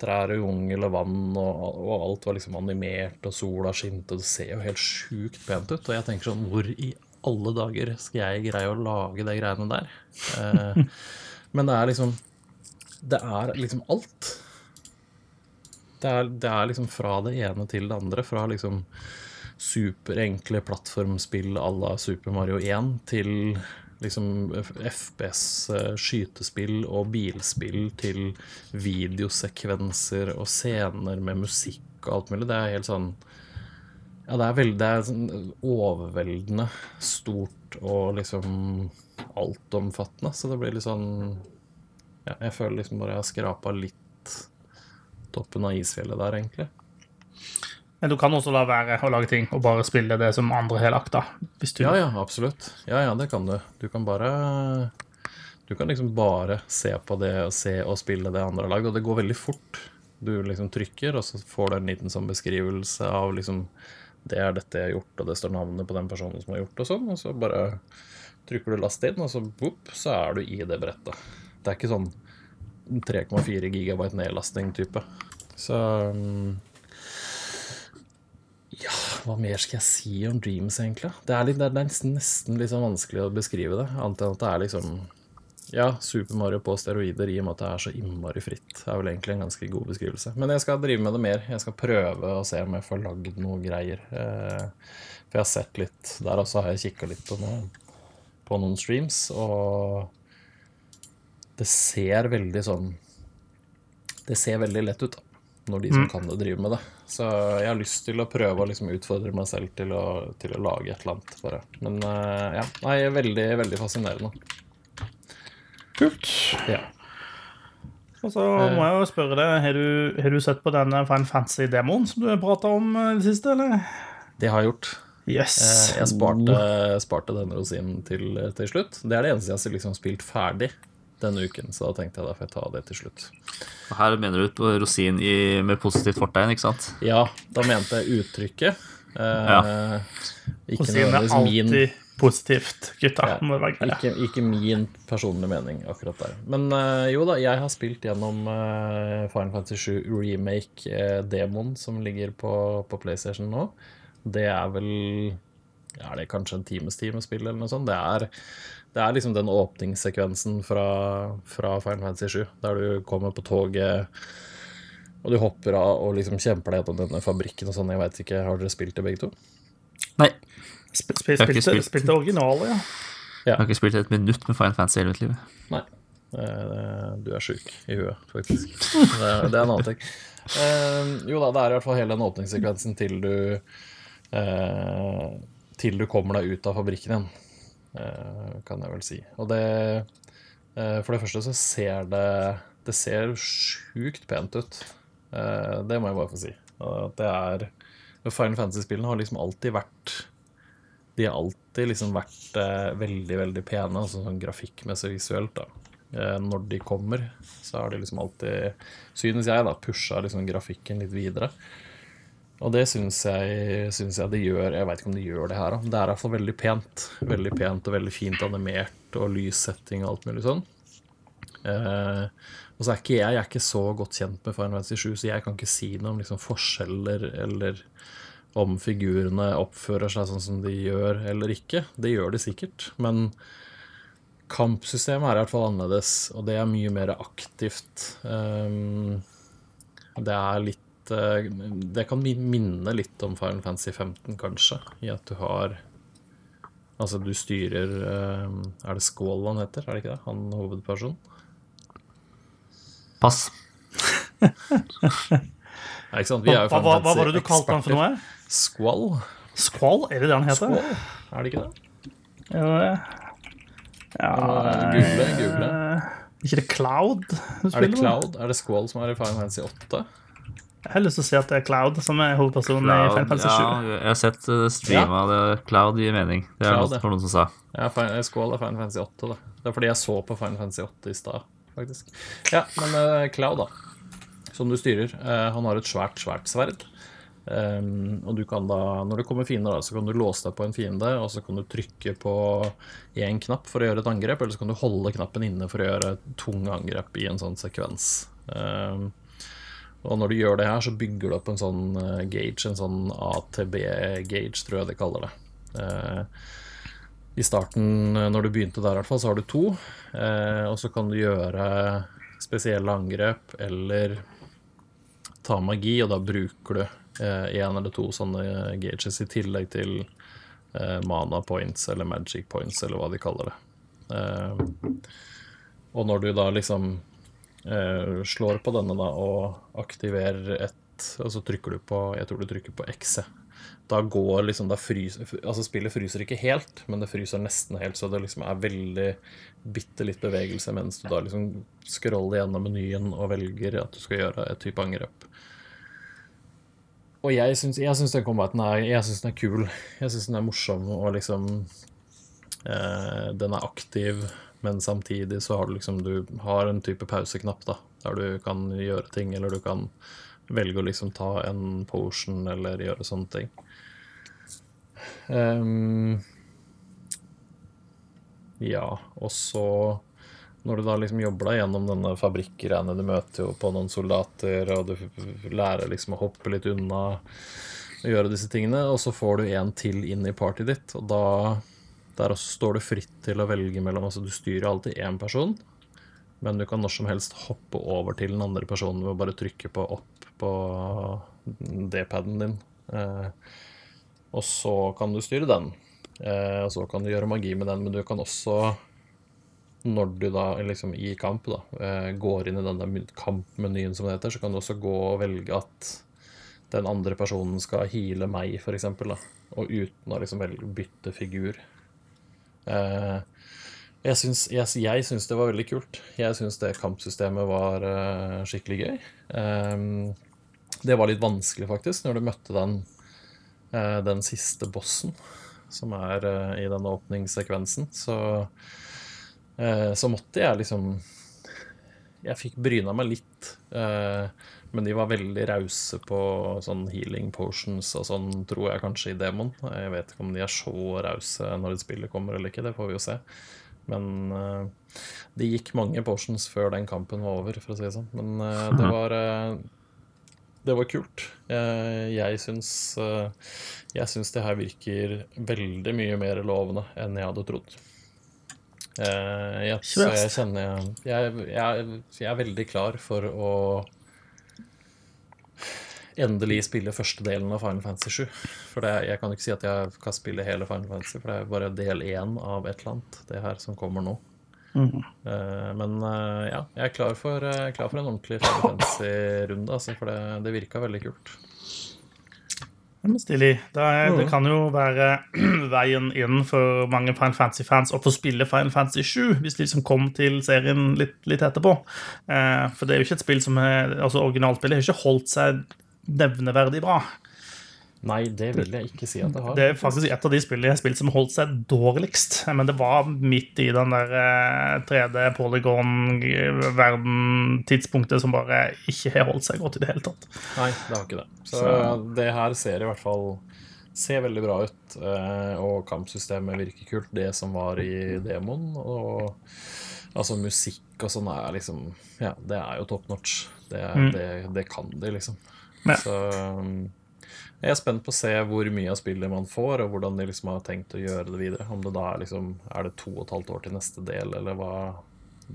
trær og jungel og vann, og, og, alt var liksom animert, og sola skinte, og det ser jo helt sjukt pent ut. Og jeg tenker sånn, hvor i alle dager skal jeg greie å lage de greiene der? Eh, men det er liksom Det er liksom alt. Det er, det er, liksom fra det ene til det andre. Fra liksom superenkle plattformspill à la Super Mario 1 til liksom FPS eh, og bilspill til videosekvenser og scener med musikk og alt mulig. Det er helt sånn Ja, det er veldig Det er sånn overveldende stort og liksom altomfattende, så det blir litt sånn Ja, jeg føler liksom bare jeg har skrapa litt toppen av isfjellet der, egentlig. Men du kan også la være å lage ting og bare spille det som andre har lagt, da. Hvis du Ja, ja, absolutt. Ja, ja, det kan du. Du kan bare Du kan liksom bare se på det og se og spille det andre har lagd, og det går veldig fort. Du liksom trykker, og så får du en liten sånn beskrivelse av liksom Det er dette jeg har gjort, og det står navnet på den personen som har gjort og sånn, og så bare trykker du last inn, og så boop, så er du i det brettet. Det er ikke sånn 3,4 gigabyte nedlasting-type. Så mm, ja, hva mer skal jeg si om Dreams, egentlig? Det er, litt, det er nesten, nesten sånn vanskelig å beskrive det, annet enn at det er liksom Ja, Super Mario på steroider i og med at det er så innmari fritt. Det er vel egentlig en ganske god beskrivelse. Men jeg skal drive med det mer. Jeg skal prøve å se om jeg får lagd noe greier. Eh, For jeg har sett litt Der også har jeg kikka litt på, noen, på noen streams, og det ser veldig sånn Det ser veldig lett ut, da når de som kan det, driver med det. Så jeg har lyst til å prøve å liksom utfordre meg selv til å, til å lage et eller annet. Bare. Men uh, ja, nei, veldig, veldig fascinerende. Kult. Ja. Og så må jeg jo spørre deg, har du, har du sett på denne Fine Fancy-demoen som du har prata om eh, i det siste, eller? Det har jeg gjort. Yes. Eh, Jeg sparte, sparte denne rosinen til, til slutt. Det er det eneste jeg har liksom spilt ferdig denne uken, så da tenkte jeg da får jeg ta det til slutt. Og Her mener du på rosin i, med positivt fortegn, ikke sant? Ja, da mente jeg uttrykket. Eh, Ja. Ikke Rosinen er alltid min positivt, gutta. Ja. Ikke, ikke min personlige mening akkurat der. Men eh, jo da, jeg har spilt gjennom eh, Final Fantasy 7 remake-demoen som ligger på, på PlayStation nå. Det er vel ja, Er det kanskje en times time spill, eller noe sånt? Det er, det er liksom den åpningssekvensen fra, fra Final Fantasy 7, der du kommer på toget og du hopper av og liksom kjemper deg gjennom denne fabrikken og sånn. Jeg vet ikke, Har dere spilt det, begge to? Nei. Sp sp har ikke spilt. det originalet, ja. Jeg har ikke spilt et minutt med Final Fantasy i hele mitt liv. Nei. Eh, Du er sjuk i huet, faktisk. Det er, en annen ting. Eh, jo da, det er i hvert fall hele den åpningssekvensen til du eh, Til du kommer deg ut av fabrikken igjen, kan jeg vel si. Og det eh, For det første så ser det Det ser sjukt pent ut. Eh, det må jeg bare få si. Det er Final Fantasy-spillene har liksom alltid vært de har alltid liksom vært eh, veldig, veldig pene, altså sånn grafikkmessig visuelt, da. Eh, når de kommer, så har de liksom alltid, synes jeg, da, pusha liksom grafikken litt videre. Og det syns jeg, syns jeg det gjør. Jeg veit ikke om de gjør det her, da. Det er iallfall veldig pent. Veldig pent og veldig fint animert og lyssetting og alt mulig sånn. Eh, og så er ikke jeg, jeg er ikke så godt kjent med Final Fantasy 7, så jeg kan ikke si noe om liksom forskjeller eller om figurene oppfører seg sånn som de gjør eller ikke. Det gjør de sikkert, men kampsystemet er i hvert fall annerledes, og det er mye mer aktivt. Eh, det er litt eh, Det kan minne litt om Final Fantasy 15, kanskje, i at du har Altså, du styrer um, Er det Skål han heter, er det ikke det? Han hovedpersonen? Pass. Nei, ikke sant? Vi er jo hva, hva var det du kalte han for noe? Skål. Skål, er det det han heter? Squall? Er det ikke det? Ja, ja Google, google. eh, Ikke det Cloud? du Er det? Cloud? Er det Squall som er i Final Fantasy 8? Jeg har lyst til å si at det er Cloud som er hovedpersonen i Final Fantasy 7. ja, jeg har sett uh, streama det. Cloud gir mening. Det er Cloud, noen som sa. Ja, jeg er Final Fantasy 8, da. Det er fordi jeg så på Final Fantasy 8 i stad, faktisk. Ja, men uh, Cloud, da. Som du styrer. uh, han har et svært, svært sverd. Um, og du kan da, når det kommer fiender, da, så kan du låse deg på en fiende, og så kan du trykke på én knapp for å gjøre et angrep, eller så kan du holde knappen inne for å gjøre tunge angrep i en sånn sekvens. Um, og når du gjør det her, så bygger du opp en sånn eh, gauge, en sånn ATB-gauge, tror jeg de kaller det. Eh, I starten, eh, når du begynte der, i hvert fall, så har du to. Og så kan du gjøre spesielle angrep eller ta magi, og da bruker du én eller to sånne gauges i tillegg til mana points eller magic points, eller hva de kaller det. Og når du da liksom slår på denne da og aktiverer et og så trykker du på Jeg tror du trykker på X. Da går liksom da fryser, Altså spillet fryser ikke helt, men det fryser nesten helt, så det liksom er veldig bitte litt bevegelse mens du da liksom scroller gjennom menyen og velger at du skal gjøre et type angrep. Og jeg syns, jeg syns den combaten er Jeg syns den er kul. Jeg syns den er morsom og liksom eh, Den er aktiv, men samtidig så har du liksom Du har en type pauseknapp, da, der du kan gjøre ting, eller du kan velge å liksom ta en potion eller gjøre sånne ting. Um, ja, og så når du da liksom jobber deg gjennom denne fabrikkgreiene, du møter jo på noen soldater, og du lærer liksom å hoppe litt unna og gjøre disse tingene, og så får du en til inn i partyet ditt, og da der også står du fritt til å velge mellom Altså, du styrer alltid én person, men du kan når som helst hoppe over til den andre personen ved å bare trykke på opp på D-paden din. Eh, og så kan du styre den. Eh, og så kan du gjøre magi med den, men du kan også, når du da liksom i kamp da, eh, går inn i denne kampmenyen, som det heter, så kan du også gå og velge at den andre personen skal heale meg, f.eks., og uten å liksom bytte figur. Eh, jeg syns, jeg, jeg syns, det var veldig kult. Jeg syns det kampsystemet var uh, skikkelig gøy. Um, det var litt vanskelig, faktisk, når du møtte den, den siste bossen, som er i denne åpningssekvensen. Så, så måtte jeg liksom Jeg fikk bryna meg litt. Men de var veldig rause på sånn healing potions og sånn, tror jeg kanskje, i Demon. Jeg vet ikke om de er så rause når et spillet kommer eller ikke, det får vi jo se. Men uh, det gikk mange potions før den kampen var over, for å si det sånn. Men uh, det var uh, Det var kult. jeg syns Jeg syns det her virker veldig mye mer lovende enn jeg hadde trodd. Jeg, så jeg kjenner jeg, jeg, jeg er veldig klar for å endelig spille første delen av Final Fantasy 7. For det, jeg kan ikke si at jeg kan spille hele Final Fantasy, for det er bare del én av et eller annet, det her som kommer nå. Mm. Men uh, ja, jeg er klar for, uh, klar for en ordentlig Final Fantasy-runde, altså, for det, det virka veldig kult. Stilig. Det, mm. det, kan jo være veien inn for mange Final Fantasy-fans å få spille Final Fantasy 7, hvis de liksom kom til serien litt, litt etterpå. for det er jo ikke et spill som er, altså Originalspillet har ikke holdt seg nevneverdig bra. Nei, det vil jeg ikke si at det har. Det er faktisk et av de spillene jeg har spilt som holdt seg dårligst. Men det var midt i den der 3D eh, polygon-verden-tidspunktet som bare ikke har holdt seg godt i det hele tatt. Nei, det har ikke det. Så, Så. det her ser i hvert fall ser veldig bra ut, eh, og kampsystemet virker kult, det som var i demoen. Og altså musikk og sånn er liksom Ja, det er jo top notch. Det, mm. det, det kan de, liksom. Ja. Så um, jeg er spent på å se hvor mye av spillet man får, og hvordan de liksom har tenkt å gjøre det videre. Om det da er liksom Er det to og et halvt år til neste del, eller hva,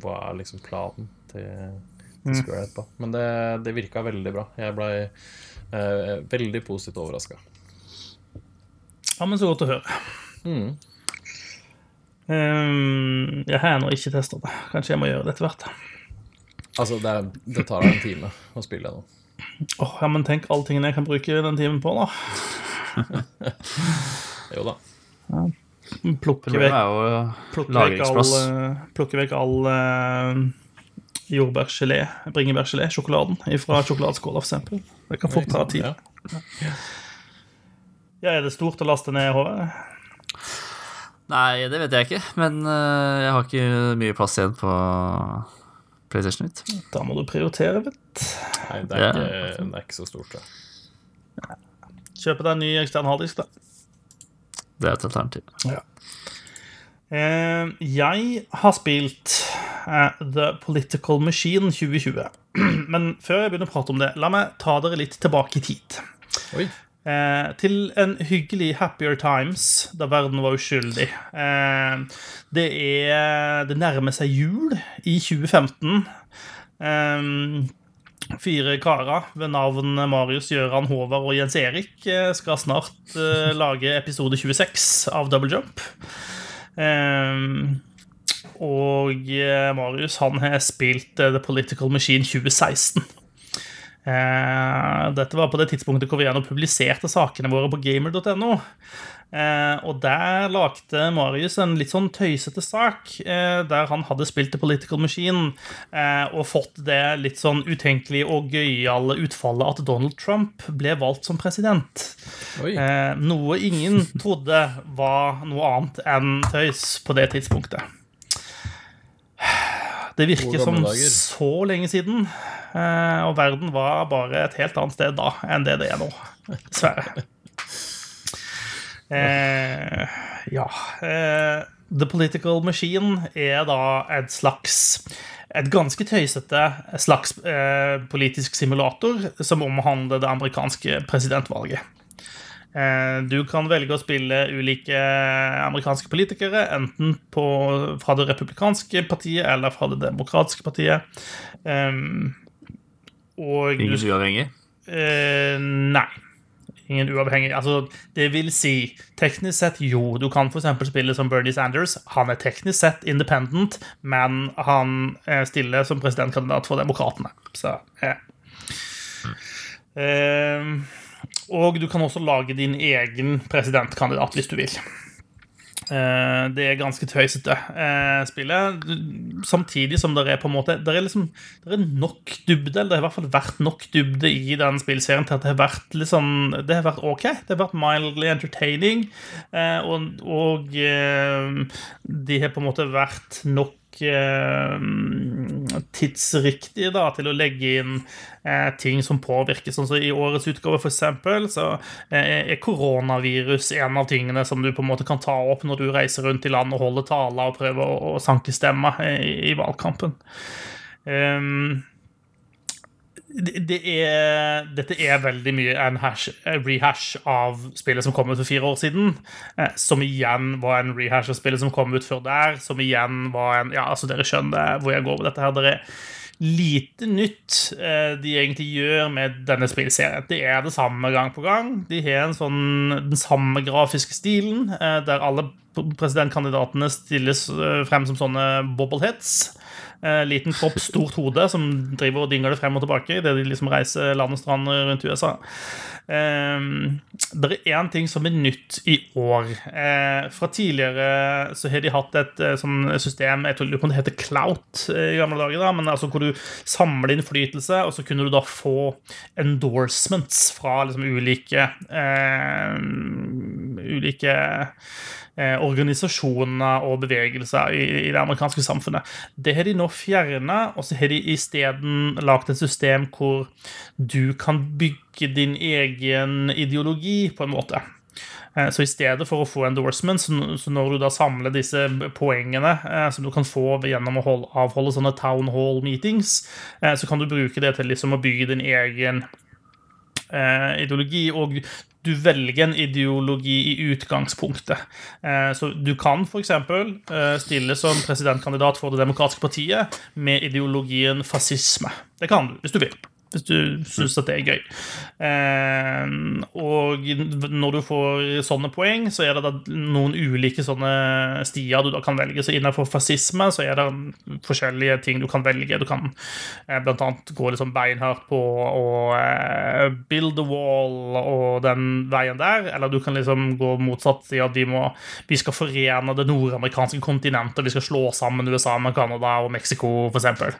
hva er liksom planen til, til mm. Square Head Men det, det virka veldig bra. Jeg blei eh, veldig positivt overraska. Ja, men så godt å høre. Mm. Um, jeg har ennå ikke testa det. Kanskje jeg må gjøre det etter hvert. Altså, det, det tar en time å spille nå. Oh, ja, men tenk alle tingene jeg kan bruke den timen på, da. jo da. Ja. Plukke vekk, vekk all, eh, plukke vekk all uh, jordbærgelé, bringebærgelé, sjokoladen fra sjokoladeskåla, f.eks. Det kan fort ta tid. Ja. ja, er det stort å laste ned håret? Nei, det vet jeg ikke. Men uh, jeg har ikke mye plass igjen på PlayStation ut. Da må du prioritere litt. Nei, det er, ja. ikke, det er ikke, så stort, det. Kjøpe deg en ny ekstern harddisk, da. Det er et alternativ. Ja. Eh, jeg har spilt eh, The Political Machine 2020. Men før jeg begynner å prate om det, la meg ta dere litt tilbake i tid. Oi. Eh, til en hyggelig Happier Times da verden var uskyldig. Eh, det er Det nærmer seg jul i 2015. Eh, fire karer ved navn Marius, Gøran, Håvard og Jens Erik eh, skal snart eh, lage episode 26 av Double Jump. Eh, og Marius han har spilt The Political Machine 2016. Eh, dette var på det tidspunktet hvor vi gjerne publiserte sakene våre på gamer.no. Eh, og der lagde Marius en litt sånn tøysete sak eh, der han hadde spilt The Political Machine eh, og fått det litt sånn utenkelige og gøyale utfallet at Donald Trump ble valgt som president. Oi. Eh, noe ingen trodde var noe annet enn tøys på det tidspunktet. Det virker som dager. så lenge siden, eh, og verden var bare et helt annet sted da enn det det er nå. Dessverre. Eh, ja eh, The Political Machine er da et slags et ganske tøysete slags eh, politisk simulator som omhandler det amerikanske presidentvalget. Eh, Du kan velge å spille ulike amerikanske politikere, enten på, fra det republikanske partiet eller fra det demokratiske partiet. Um, og Ingen uavhengig. Eh, nei. Ingen uavhengig. Altså, det vil si, teknisk sett jo. Du kan f.eks. spille som Bernie Sanders. Han er teknisk sett independent, men han eh, stiller som presidentkandidat for Demokratene. Så eh. Eh, Og du kan også lage din egen presidentkandidat hvis du vil. Eh, Det er ganske tøysete eh, spillet. Samtidig som det er på en måte Det er liksom Det er nok dybde, eller det har i hvert fall vært nok dybde i den spillserien til at det har vært litt sånn Det har vært ok. Det har vært mildly entertaining. eh, Og, og de har på en måte vært nok eh, tidsriktige da, til å legge inn eh, ting som påvirker. Sånn som I årets utgave for eksempel, så eh, er koronavirus en av tingene som du på en måte kan ta opp når du reiser rundt i landet og holder taler og prøver å, å sanke stemmer i, i valgkampen. Um, det er, dette er veldig mye en hash, rehash av spillet som kom ut for fire år siden. Eh, som igjen var en rehash av spillet som kom ut før der. Som igjen var en Ja, altså dere skjønner hvor jeg går med dette her. Det er lite nytt eh, de egentlig gjør med denne spillserien. Det er det samme gang på gang. De har sånn, den samme grafiske stilen, eh, der alle presidentkandidatene stilles eh, frem som sånne bobbleheads. Eh, liten kropp, stort hode, som driver og dingler det frem og tilbake idet de liksom reiser land og strand rundt USA. Eh, det er én ting som er nytt i år. Eh, fra tidligere så har de hatt et sånn system Jeg tror det heter Clout i gamle dager, da, men altså hvor du samler innflytelse, og så kunne du da få endorsements fra liksom ulike eh, Ulike organisasjoner og bevegelser i, i det amerikanske samfunnet. Det har de nå fjerna, og så har de isteden lagd et system hvor du kan bygge din egen ideologi, på en måte. Eh, Så i stedet for å få endorsements, så når du da samler disse poengene eh, som du kan få gjennom å avholde sånne town hall meetings, eh, så kan du bruke det til liksom å bygge din egen eh, ideologi, og du velger en ideologi i utgangspunktet. Eh, så du kan f.eks. Eh, stille som presidentkandidat for Det demokratiske partiet med ideologien fascisme. Det kan du, hvis du vil. Hvis du syns at det er gøy. Eh, og når du får sånne poeng, så er det da noen ulike sånne stier du da kan velge. Så innenfor fascisme så er det forskjellige ting du kan velge. Du kan eh, annet gå liksom beinhardt på å eh, build a wall og den veien der, eller du kan liksom gå motsatt si at vi, må, vi skal forene det nordamerikanske kontinentet, vi skal slå sammen USA med Canada og Mexico, eksempel.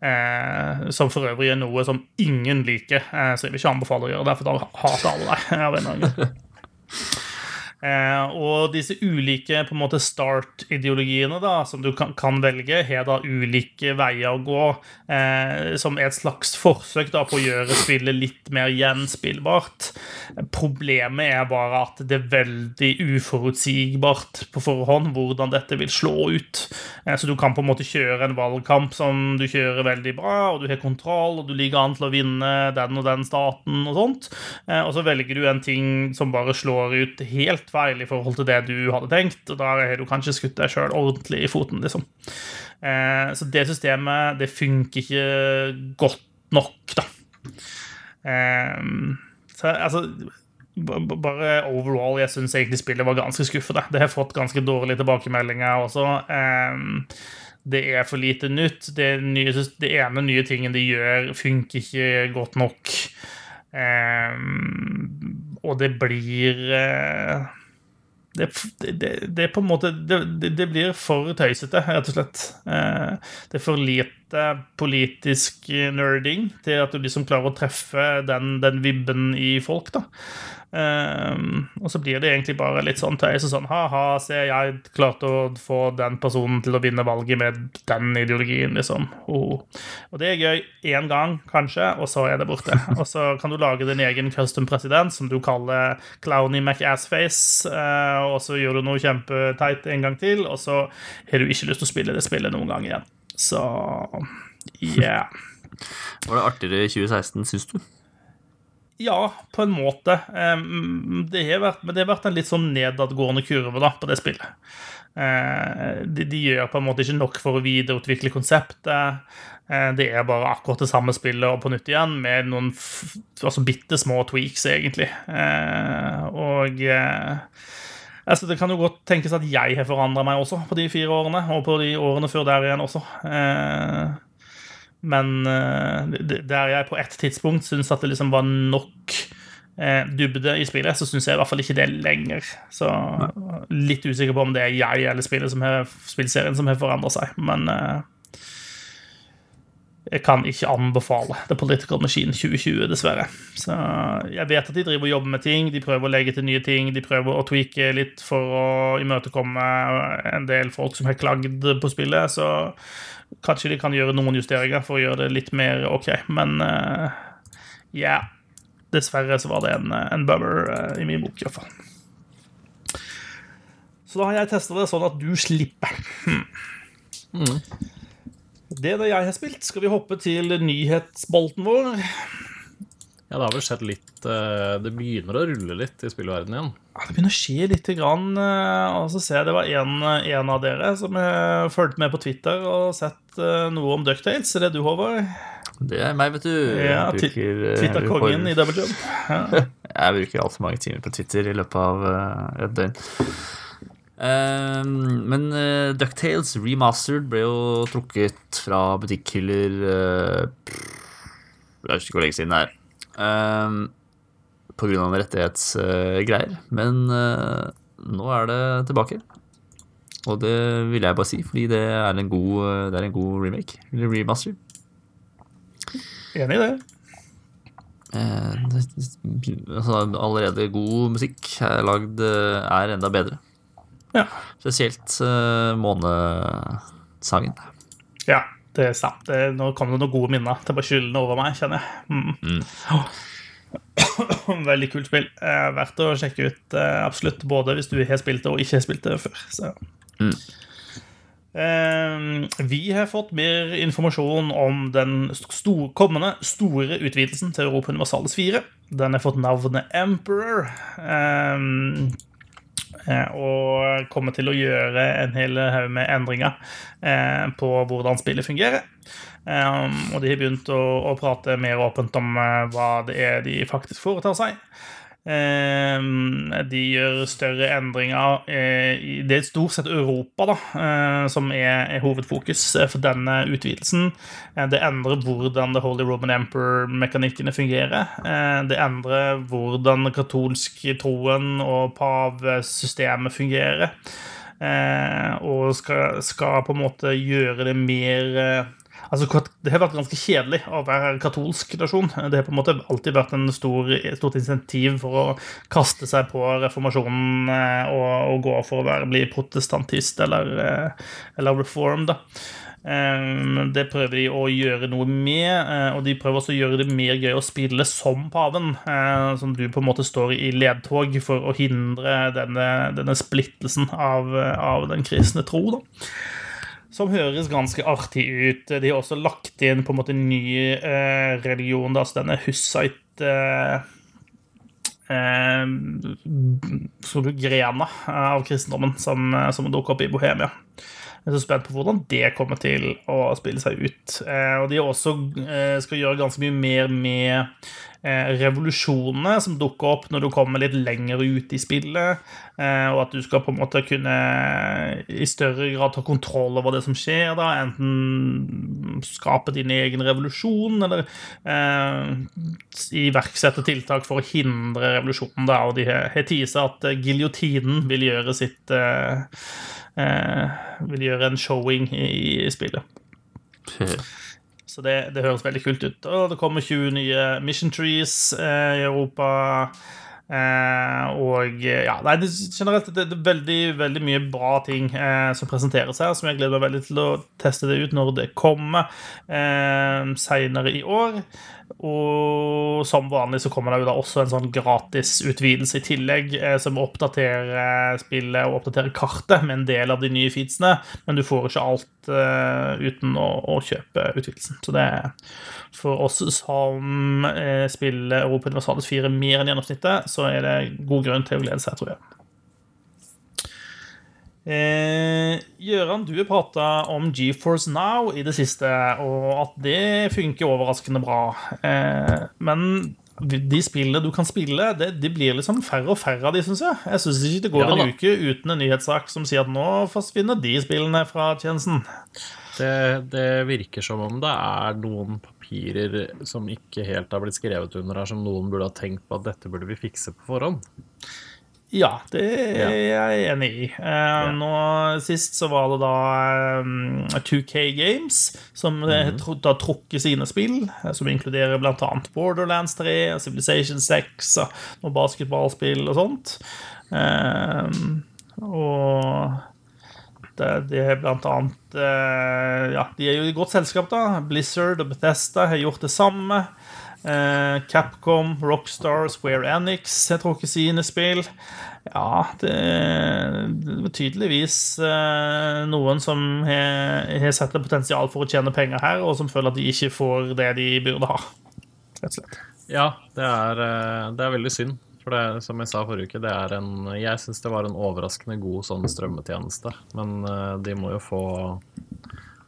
Eh, som for øvrig er noe som ingen liker, eh, så jeg vil ikke anbefale å gjøre det, for da hater alle deg. Eh, og disse ulike på en måte start-ideologiene da, som du kan, kan velge, har da ulike veier å gå, eh, som er et slags forsøk da, på å gjøre spillet litt mer gjenspillbart. Problemet er bare at det er veldig uforutsigbart på forhånd hvordan dette vil slå ut. Eh, så du kan på en måte kjøre en valgkamp som du kjører veldig bra, og du har kontroll, og du ligger an til å vinne den og den staten og sånt. Eh, og så velger du en ting som bare slår ut helt feil i forhold til det du hadde tenkt, og da har du kanskje skutt deg sjøl ordentlig i foten, liksom. Eh, så det systemet, det funker ikke godt nok, da. Eh, så altså bare overall, jeg syns egentlig spillet var ganske skuffende. Det har fått ganske dårlige tilbakemeldinger også. Eh, det er for lite nytt. Det, nye, det ene nye tingen de gjør, funker ikke godt nok. Eh, og det blir eh, det, det, det, på en måte det, det, blir for tøysete, rett og slett. Eh, det er for lite politisk nerding til at du liksom klarer å treffe den, den vibben i folk. da Um, og så blir det egentlig bare litt sånn tøys og sånn Ha-ha, se, jeg klarte å få den personen til å vinne valget med den ideologien, liksom. Oh. Og det er gøy én gang, kanskje, og så er det borte. Og så kan du lage din egen custom president, som du kaller Clowny McAssface, uh, og så gjør du noe kjempeteit en gang til, og så har du ikke lyst til å spille det spillet noen gang igjen. Så yeah. Var det artigere i 2016, syns du? Ja, på en måte. Det har vært, men det har vært en litt sånn nedadgående kurve da, på det spillet. Eh, de, de, gjør på en måte ikke nok for å videreutvikle konseptet. Eh, det er bare akkurat det samme spillet og på nytt igjen, med noen altså bitte små tweaks, egentlig. Eh, og altså, Det kan jo godt tenkes at jeg har forandra meg også på de fire årene, og på de årene før der igjen også. Men uh, der jeg på et tidspunkt syns at det liksom var nok uh, dybde i spillet, så syns jeg i hvert fall ikke det lenger. Så litt usikker på om det er jeg eller spillet som har, spillserien som har forandra seg. Men uh, jeg kan ikke anbefale The Political Machine 2020, dessverre. Så jeg vet at de driver og jobber med ting, de prøver å legge til nye ting, de prøver å tweake litt for å imøtekomme en del folk som har klagd på spillet. Så Kanskje de kan gjøre noen justeringer for å gjøre det litt mer OK, men uh, yeah. Dessverre så var det en, en bummer uh, i min bok, iallfall. Så da har jeg testa det sånn at du slipper. Hmm. Mm. Det er det jeg har spilt. Skal vi hoppe til nyhetsbolten vår? Ja, det har vel skjedd litt eh, Det begynner å rulle litt i spillverdenen igjen. Ja, det begynner å skje lite grann. Og så ser jeg det var en, en av dere som fulgte med på Twitter og sett uh, noe om Ducktales. Er det du, Håvard? Det er meg, vet du. Ja, eh, Twitter-kongen i double job. Ja. jeg bruker altfor mange timer på Twitter i løpet av et døgn. Um, men uh, Ducktales Remastered ble jo trukket fra butikkhyller uh, Jeg husker ikke hvor lenge siden det er. Uh, på grunn av rettighetsgreier. Men uh, nå er det tilbake. Og det vil jeg bare si, fordi det er en god, det er en god remake. Eller remaster. Enig i det. Eh, altså, allerede god musikk er lagd er enda bedre. Ja. Spesielt uh, månesangen. Ja, det er sant. Det, nå kom det noen gode minner til bare skyldende over meg, kjenner jeg. Mm. Mm. Veldig kult spill. Eh, verdt å sjekke ut, eh, absolutt. Både hvis du har spilt det og ikke har spilt det før. Så. Mm. Eh, vi har fått mer informasjon om den stor, kommende store utvidelsen til Europa Universalis 4. Den har fått navnet Emperor. Eh, og kommer til å gjøre en hel haug med endringer eh, på hvordan spillet fungerer. Um, og de har begynt å, å, prate mer åpent om hva det er de faktisk foretar seg. Um, de gjør større endringer i Det er stort sett Europa da, uh, som er, hovedfokus for denne utvidelsen. det endrer hvordan The Holy Roman Emperor-mekanikkene fungerer. det endrer hvordan den katolske troen og pavesystemet fungerer. og skal, skal, på en måte gjøre det mer Altså, Det har vært ganske kjedelig å være katolsk nasjon. Det har på en måte alltid vært en stor, stort insentiv for å kaste seg på reformasjonen eh, og, og gå for å være, bli protestantist eller, eh, eller reform. da. Eh, det prøver de å gjøre noe med, og de prøver også å gjøre det mer gøy å spille som paven. Som du på en måte står i ledtog for å hindre denne, denne splittelsen av, av den kristne tro. da som høres ganske artig ut. De har også lagt inn på en måte ny eh, religion, da, så denne Hussite eh, eh, grena av kristendommen som, eh, som dukker opp i Bohemia. Jeg er så spent på hvordan det kommer til å spille seg ut. Eh, og de også eh, skal gjøre ganske mye mer med eh, revolusjonene som dukker opp når du kommer litt lenger ut i spillet, eh, og at du skal på en måte kunne i større grad ta kontroll over det som skjer, da, enten skape din egen revolusjon, eller eh, iverksette tiltak for å hindre revolusjonen, da, og de har tisa at giljotinen vil gjøre sitt eh, eh, Vil gjøre en showing i, i spillet. Så det, det, høres veldig kult ut. Og det kommer 20 nye Mission Trees eh, i Europa. Eh, og ja, nei, det, generelt det er veldig, veldig mye bra ting eh, som presenteres her, som jeg gleder meg veldig til å teste det ut når det kommer eh, seinere i år. Og som vanlig så kommer det jo da også en sånn gratis utvidelse i tillegg, eh, som oppdaterer spillet og oppdaterer kartet med en del av de nye feedsene, men du får ikke alt eh, uten å, å, kjøpe utvidelsen. Så det er for oss som eh, spiller Europa Universalis 4 mer enn gjennomsnittet, så er det god grunn til å glede seg, tror jeg. Eh, du har prata om GeForce Now i det siste, og at det funker overraskende bra. Eh, men de spillene du kan spille, det, de blir liksom færre og færre av de, syns jeg. Jeg syns ikke det går ja, en uke uten en nyhetssak som sier at nå forsvinner de spillene fra tjenesten. Det, det, virker som om det er noen papirer som ikke helt har blitt skrevet under her, som noen burde ha tenkt på at dette burde vi fikse på forhånd. Ja, det er jeg enig i. Eh, nå Sist så var det da um, 2K Games, som mm da trukker sine spill, eh, som inkluderer bl.a. Borderlands 3, Civilization 6 og noen basketballspill og sånt. Eh, og det, det er blant annet eh, Ja, de er jo i godt selskap, da. Blizzard og Bethesda har gjort det samme. Eh, Capcom, Rockstar, Square Enix jeg tror ikke sine spill. Ja, det, er tydeligvis eh, noen som har sett et potensial for å tjene penger her, og som føler at de ikke får det de burde ha. Rett og slett. Ja, det er, eh, det er veldig synd. For det, som jeg sa forrige uke, det er en Jeg syns det var en overraskende god sånn strømmetjeneste. Men de må jo få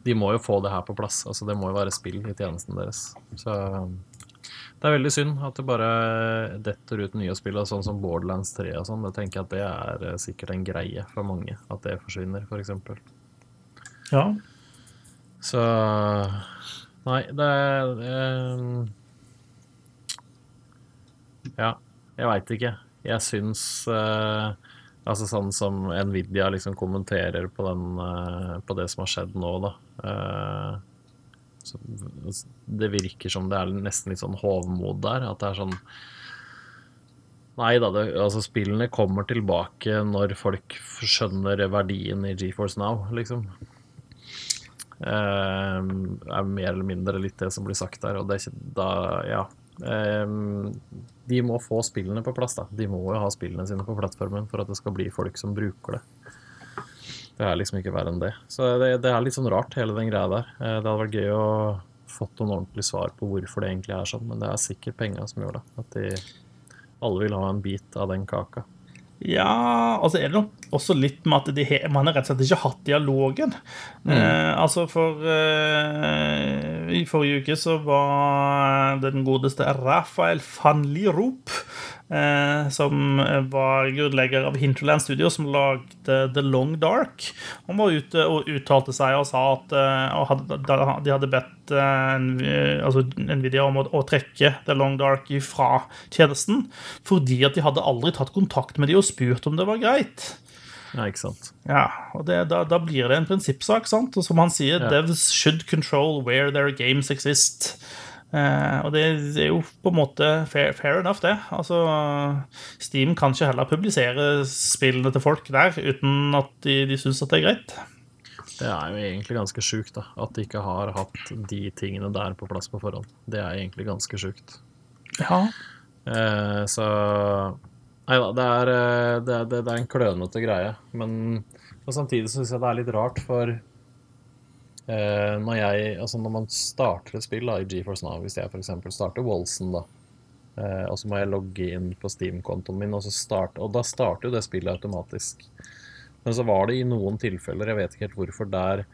De må jo få det her på plass. Altså, det må jo være spill i tjenesten deres. Så det er veldig synd at det bare detter ut nye spill, sånn som Borderlands 3 og sånn. Det tenker jeg at det er eh, sikkert en greie for mange, at det forsvinner, f.eks. For ja. Så Nei, det er um, Ja, jeg veit ikke. Jeg syns uh, Altså sånn som Nvidia liksom kommenterer på, den, uh, på det som har skjedd nå, da. Uh, det virker som det er nesten litt sånn hovmod der. At det er sånn Nei da, det, altså spillene kommer tilbake når folk skjønner verdien i GeForce Now, liksom. Eh, er mer eller mindre litt det som blir sagt der. Og det, er ikke da, ja. Eh, de må få spillene på plass, da. De må jo ha spillene sine på plattformen for at det skal bli folk som bruker det. Det er liksom ikke verre enn det. Så det, det, er litt sånn rart, hele den greia der. Eh, det hadde vært gøy å fått noen ordentlige svar på hvorfor det egentlig er sånn, men det er sikkert penga som gjør det. At de alle vil ha en bit av den kaka. Ja, altså er det nok også litt med at de, man har rett og slett ikke hatt dialogen. Mm. Eh, altså for eh, I forrige uke så var den godeste Rafael van Lierop som var grunnlegger av Hinterland Studio, som lagde The Long Dark. Han var ute og uttalte seg og sa at eh, og hadde, de hadde bedt eh, altså Nvidia om å, å, trekke The Long Dark fra tjenesten fordi at de hadde aldri tatt kontakt med de og spurt om det var greit. Ja, ikke sant. Ja, og det, da, da, blir det en prinsippsak, sant? Og som han sier, ja. devs should control where their games exist. Eh, og det er jo på en måte fair, fair, enough, det. Altså, Steam kan ikke heller publisere spillene til folk der uten at de, de syns at det er greit. Det er jo egentlig ganske sjukt. At de ikke har hatt de tingene der på plass på forhånd. Det er egentlig ganske sjukt. Ja. Eh, så Nei da, det er, eh, det, er, det er, en klønete greie. Men samtidig syns jeg det er litt rart, for når, jeg, altså når man starter et spill da, i GeForce Now, hvis jeg f.eks. starter Walson, da, eh, og så må jeg logge inn på Steam-kontoen min, og, start, og da starter jo det spillet automatisk. Men så var det i noen tilfeller, jeg vet ikke helt hvorfor, der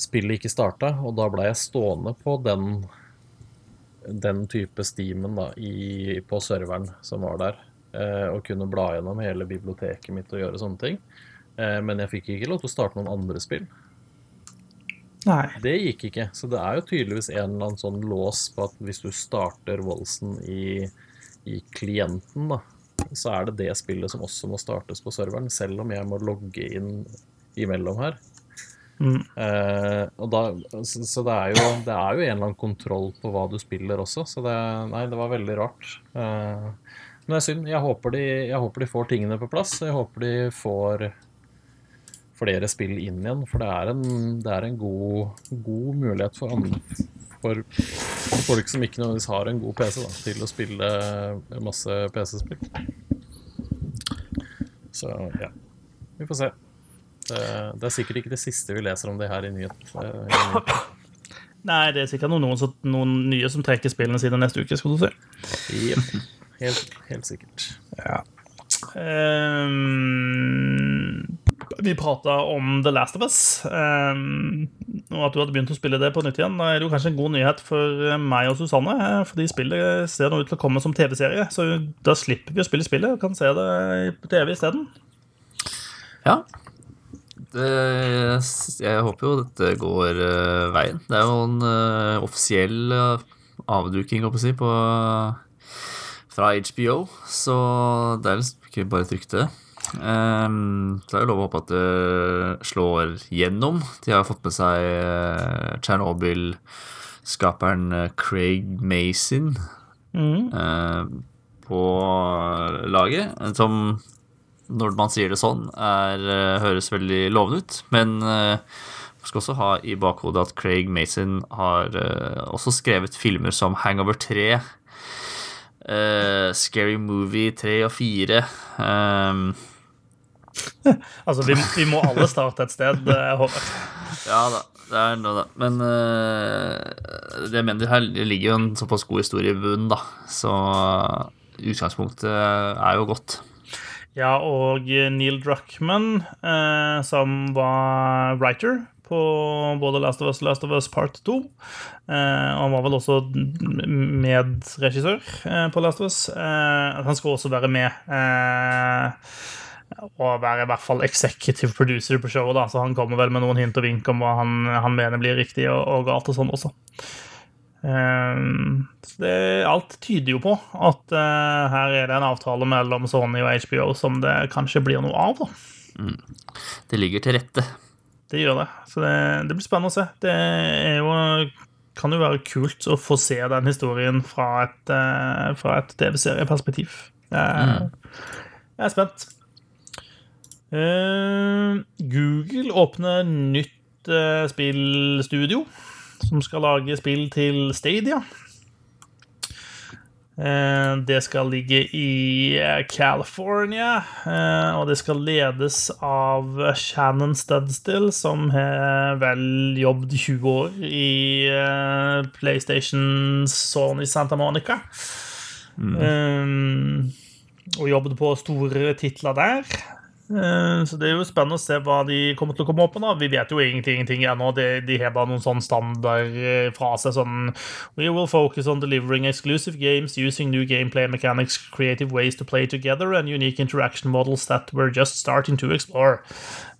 spillet ikke starta, og da ble jeg stående på den den type steamen da, i, på serveren som var der, eh, og kunne bla gjennom hele biblioteket mitt og gjøre sånne ting. Eh, men jeg fikk ikke lov til å starte noen andre spill. Nei. Det gikk ikke. Så det er jo tydeligvis en eller annen sånn lås på at hvis du starter Wolsen i, i klienten, da, så er det det spillet som også må startes på serveren, selv om jeg må logge inn imellom her. Mm. Eh, og da, så, så det, er jo, det er jo en eller annen kontroll på hva du spiller også, så det, nei, det var veldig rart. Eh, men det er synd. Jeg håper, de, jeg håper de får tingene på plass. Jeg håper de får flere spill inn igjen, for det er en, det er en god, god mulighet for, andre, for folk som ikke nødvendigvis har en god PC, da, til å spille masse PC-spill. Så ja, vi får se. Det, det, er sikkert ikke det siste vi leser om det her i nyhet. Eh, Nei, det er sikkert noen, noen, noen nye som trekker spillene sine neste uke. skal du si. Yep. Helt, helt sikkert. Ja. Um, vi prata om The Last of Us, um, og at du hadde begynt å spille det på nytt igjen. Da er det jo kanskje en god nyhet for meg og Susanne, fordi spillet ser nå ut til å komme som TV-serie. Så da slipper vi å spille spillet og kan se det på TV isteden. Ja. Det, jeg håper jo dette går uh, veien. Det er jo en uh, offisiell uh, avduking, holdt jeg, på fra HBO, så det er ikke bare et rykte. Um, det er jo lov å håpe at det slår gjennom. De har fått med seg uh, Tsjernobyl-skaperen uh, Craig Mason mm. uh, på laget. Som, når man sier det sånn, er, høres veldig lovende ut. Men man skal også ha i bakhodet at Craig Mason har også skrevet filmer som Hangover 3. Uh, Scary Movie 3 og 4. Um, altså, vi, vi, må alle starte et sted, Håvard. ja da, det er noe, da. Men uh, det mener her ligger jo en såpass god historie i bunnen, da. Så utgangspunktet er jo godt. Ja, og Neil Druckman, som var writer på både Last of Us og Last of Us Part 2. Eh, han var vel også medregissør eh, på Last of Us. Eh, han skal også være med. Eh, og være i hvert fall executive producer på showet. da, Så han kommer vel med noen hint og vink om hva han, han mener blir riktig og, og galt og sånn også. Um, det, alt tyder jo på at uh, her er det en avtale mellom Sony og HBO som det kanskje blir noe av. da. Mm. Det ligger til rette. Det gjør det. Så det, det blir spennende å se. Det er jo, kan jo være kult å få se den historien fra et, uh, et TV-serieperspektiv. Uh, mm. jeg, er spent. Uh, Google åpner nytt uh, spillstudio som skal lage spill til Stadia. Eh, det skal ligge i eh, California, eh, og det skal ledes av Shannon Studstill, som har vel jobbet 20 år i PlayStation Sony Santa Monica. Mm. Og jobbet på store titler der. Eh, så det er jo spennende å se hva de kommer til å komme opp med. Vi vet jo ingenting, ingenting ennå. De, de har bare noen sånn standardfrase sånn We will focus on delivering exclusive games using new gameplay mechanics, creative ways to play together and unique interaction models that we're just starting to explore.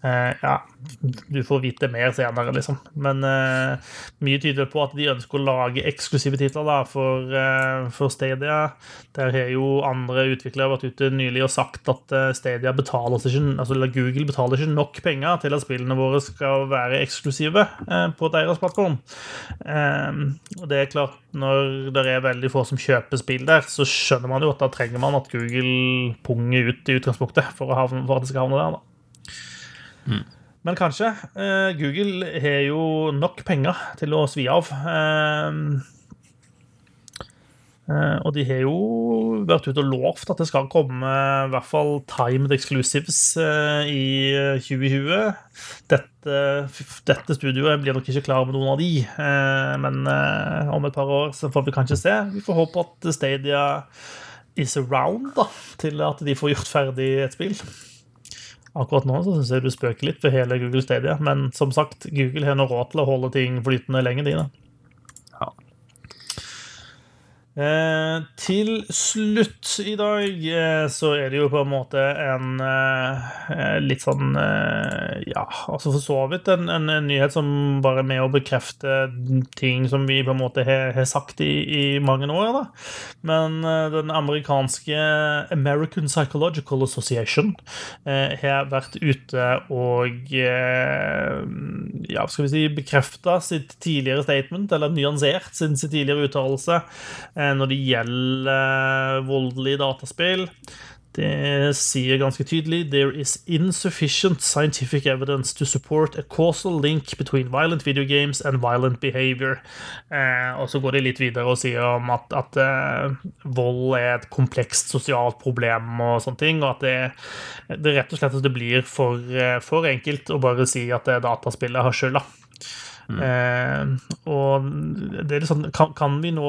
Uh, ja, du får vite mer senere, liksom. Men uh, mye tyder på at de ønsker å lage eksklusive titler da, for, uh, for, Stadia. Der har jo andre utviklere vært ute nylig og sagt at Stadia betaler ikke, altså Google betaler ikke nok penger til at spillene våre skal være eksklusive på deres plattform. og det er klart, når det er veldig få som kjøper spill der, så skjønner man jo at da trenger man at Google punger ut i utgangspunktet for, havne, for at det skal havne der. da. Men kanskje. Eh, Google har jo nok penger til å svi av. Uh, uh, og de har jo vært ute og lovt at det skal komme i hvert fall timed exclusives i 2020. Dette, dette, studioet blir nok ikke klar med noen av de, men om et par år så får vi kanskje se. Vi får håpe at Stadia is around da, til at de får gjort ferdig et spill. Akkurat nå så syns jeg du spøker litt for hele Google Stadia, men som sagt, Google har nå råd til å holde ting flytende lenge, de, da. Eh, til slutt i dag eh, så er det jo på en måte en eh, litt sånn eh, Ja, altså for så vidt en, en, en, nyhet som bare er med å bekrefte ting som vi på en måte har, har sagt i, i, mange år. da. Men eh, den amerikanske American Psychological Association eh, har vært ute og ja, skal vi si bekrefta sitt tidligere statement, eller nyansert sin, sin tidligere uttalelse Eh, når det gjelder voldelige dataspill. Det sier ganske tydelig There is insufficient scientific evidence to support a causal link between violent video games and violent behavior. Eh, og så går de litt videre og sier om at, at eh, vold er et komplekst sosialt problem, og sånne ting, og at det, det rett og slett det blir for, eh, for enkelt å bare si at dataspillet har skylda. Mm. Eh, og det er litt sånn kan, kan, vi nå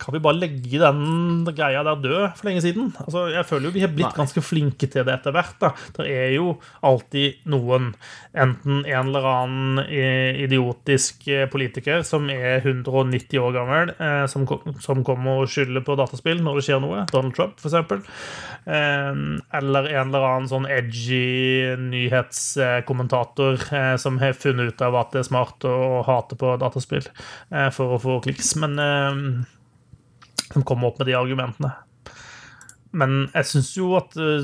Kan vi bare legge den greia der død for lenge siden? Altså, jeg føler jo vi har blitt Nei. ganske flinke til det etter hvert. da Det er jo alltid noen, enten en eller annen eh, idiotisk eh, politiker som er 190 år gammel, eh, som, som, kommer og skylder på dataspill når det skjer noe. Donald Trump, f.eks. Eh, eller en eller annen sånn edgy nyhetskommentator eh, som har funnet ut av at det er smart å og hater på dataspill eh, for å få kliks. Men de kommer opp med de argumentene. Men jeg syns jo at uh,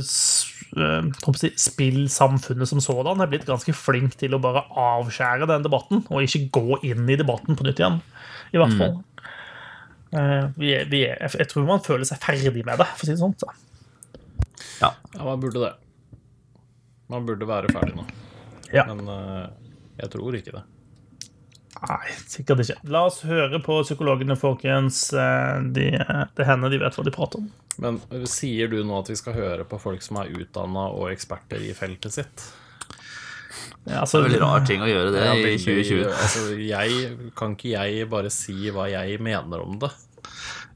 spillsamfunnet som sådan er blitt ganske flink til å bare avskjære den debatten, og ikke gå inn i debatten på nytt igjen. I hvert mm. fall. Mm. vi er, vi er, jeg tror man føler seg ferdig med det, for å si det sånn. Så. Ja. ja, man burde det. Man burde være ferdig nå. Ja. Men jeg tror ikke det. Nei, sikkert ikke. La oss høre på psykologene, folkens. Eh, de, det hender de vet hva de prater om. Men sier du nå at vi skal høre på folk som er utdanna og eksperter i feltet sitt? Ja, altså, det er veldig rar ting å gjøre det ja, i 2020. Altså, jeg, kan ikke jeg bare si hva jeg mener om det?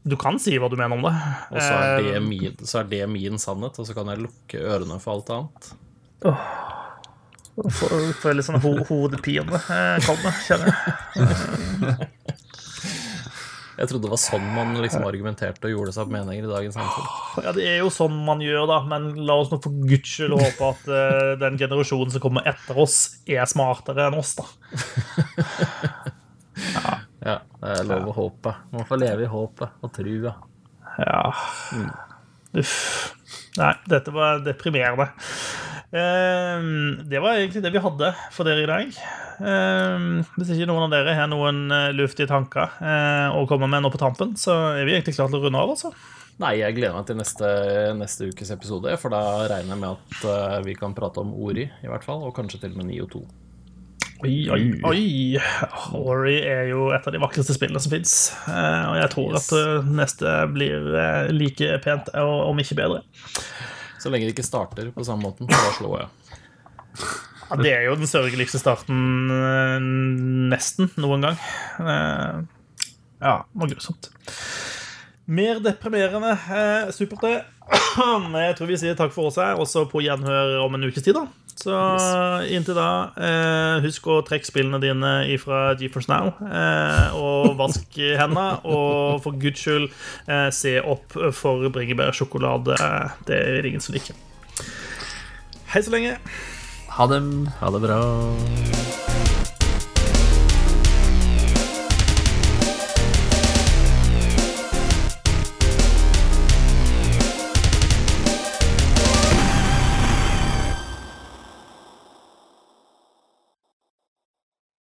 Du kan si hva du mener om det. Og så er det eh, min, er det min sannhet, og så kan jeg lukke ørene for alt annet. Oh. Får litt sånn ho hodepine, komme, kjenner jeg. Jeg trodde det var sånn man liksom argumenterte og gjorde seg opp meninger i dagens samfunn. Ja, det er jo sånn man gjør, da, men la oss nå for guds skyld håpe at uh, den generasjonen som kommer etter oss, er smartere enn oss, da. ja. ja, det er lov å håpe. Man får leve i håpet og trua. Ja. Mm. Uff. Nei, dette var deprimerende. Ehm, det var egentlig det vi hadde for dere i dag. Ehm, hvis ikke noen av dere har noen eh, luftige tanker eh, å komme med nå på tampen, så er vi egentlig klare til å runde av. altså. Nei, jeg gleder meg til neste, neste, ukes episode, for da regner jeg med at uh, vi kan prate om Ori, i hvert fall, og kanskje til og med Nio 2. Oi, oi, oi. Ori er jo et av de vakreste spillene som fins. Og jeg tror at neste blir like pent, om ikke bedre. Så lenge det ikke starter på samme måten, da slår jeg. Ja, det er jo den sørgeligste starten eh, nesten noen gang. Eh, ja, det var grusomt. Mer deprimerende. Eh, supert, det. Jeg tror vi sier takk for oss her, også på gjenhør om en ukes tid. da så inntil da, eh, husk å trekke spillene dine fra GeForce Now. Eh, og vask hendene. Og for guds skyld, eh, se opp for bringebærsjokolade. Det er det ingen som liker. Hei så lenge. Ha det. Ha det bra.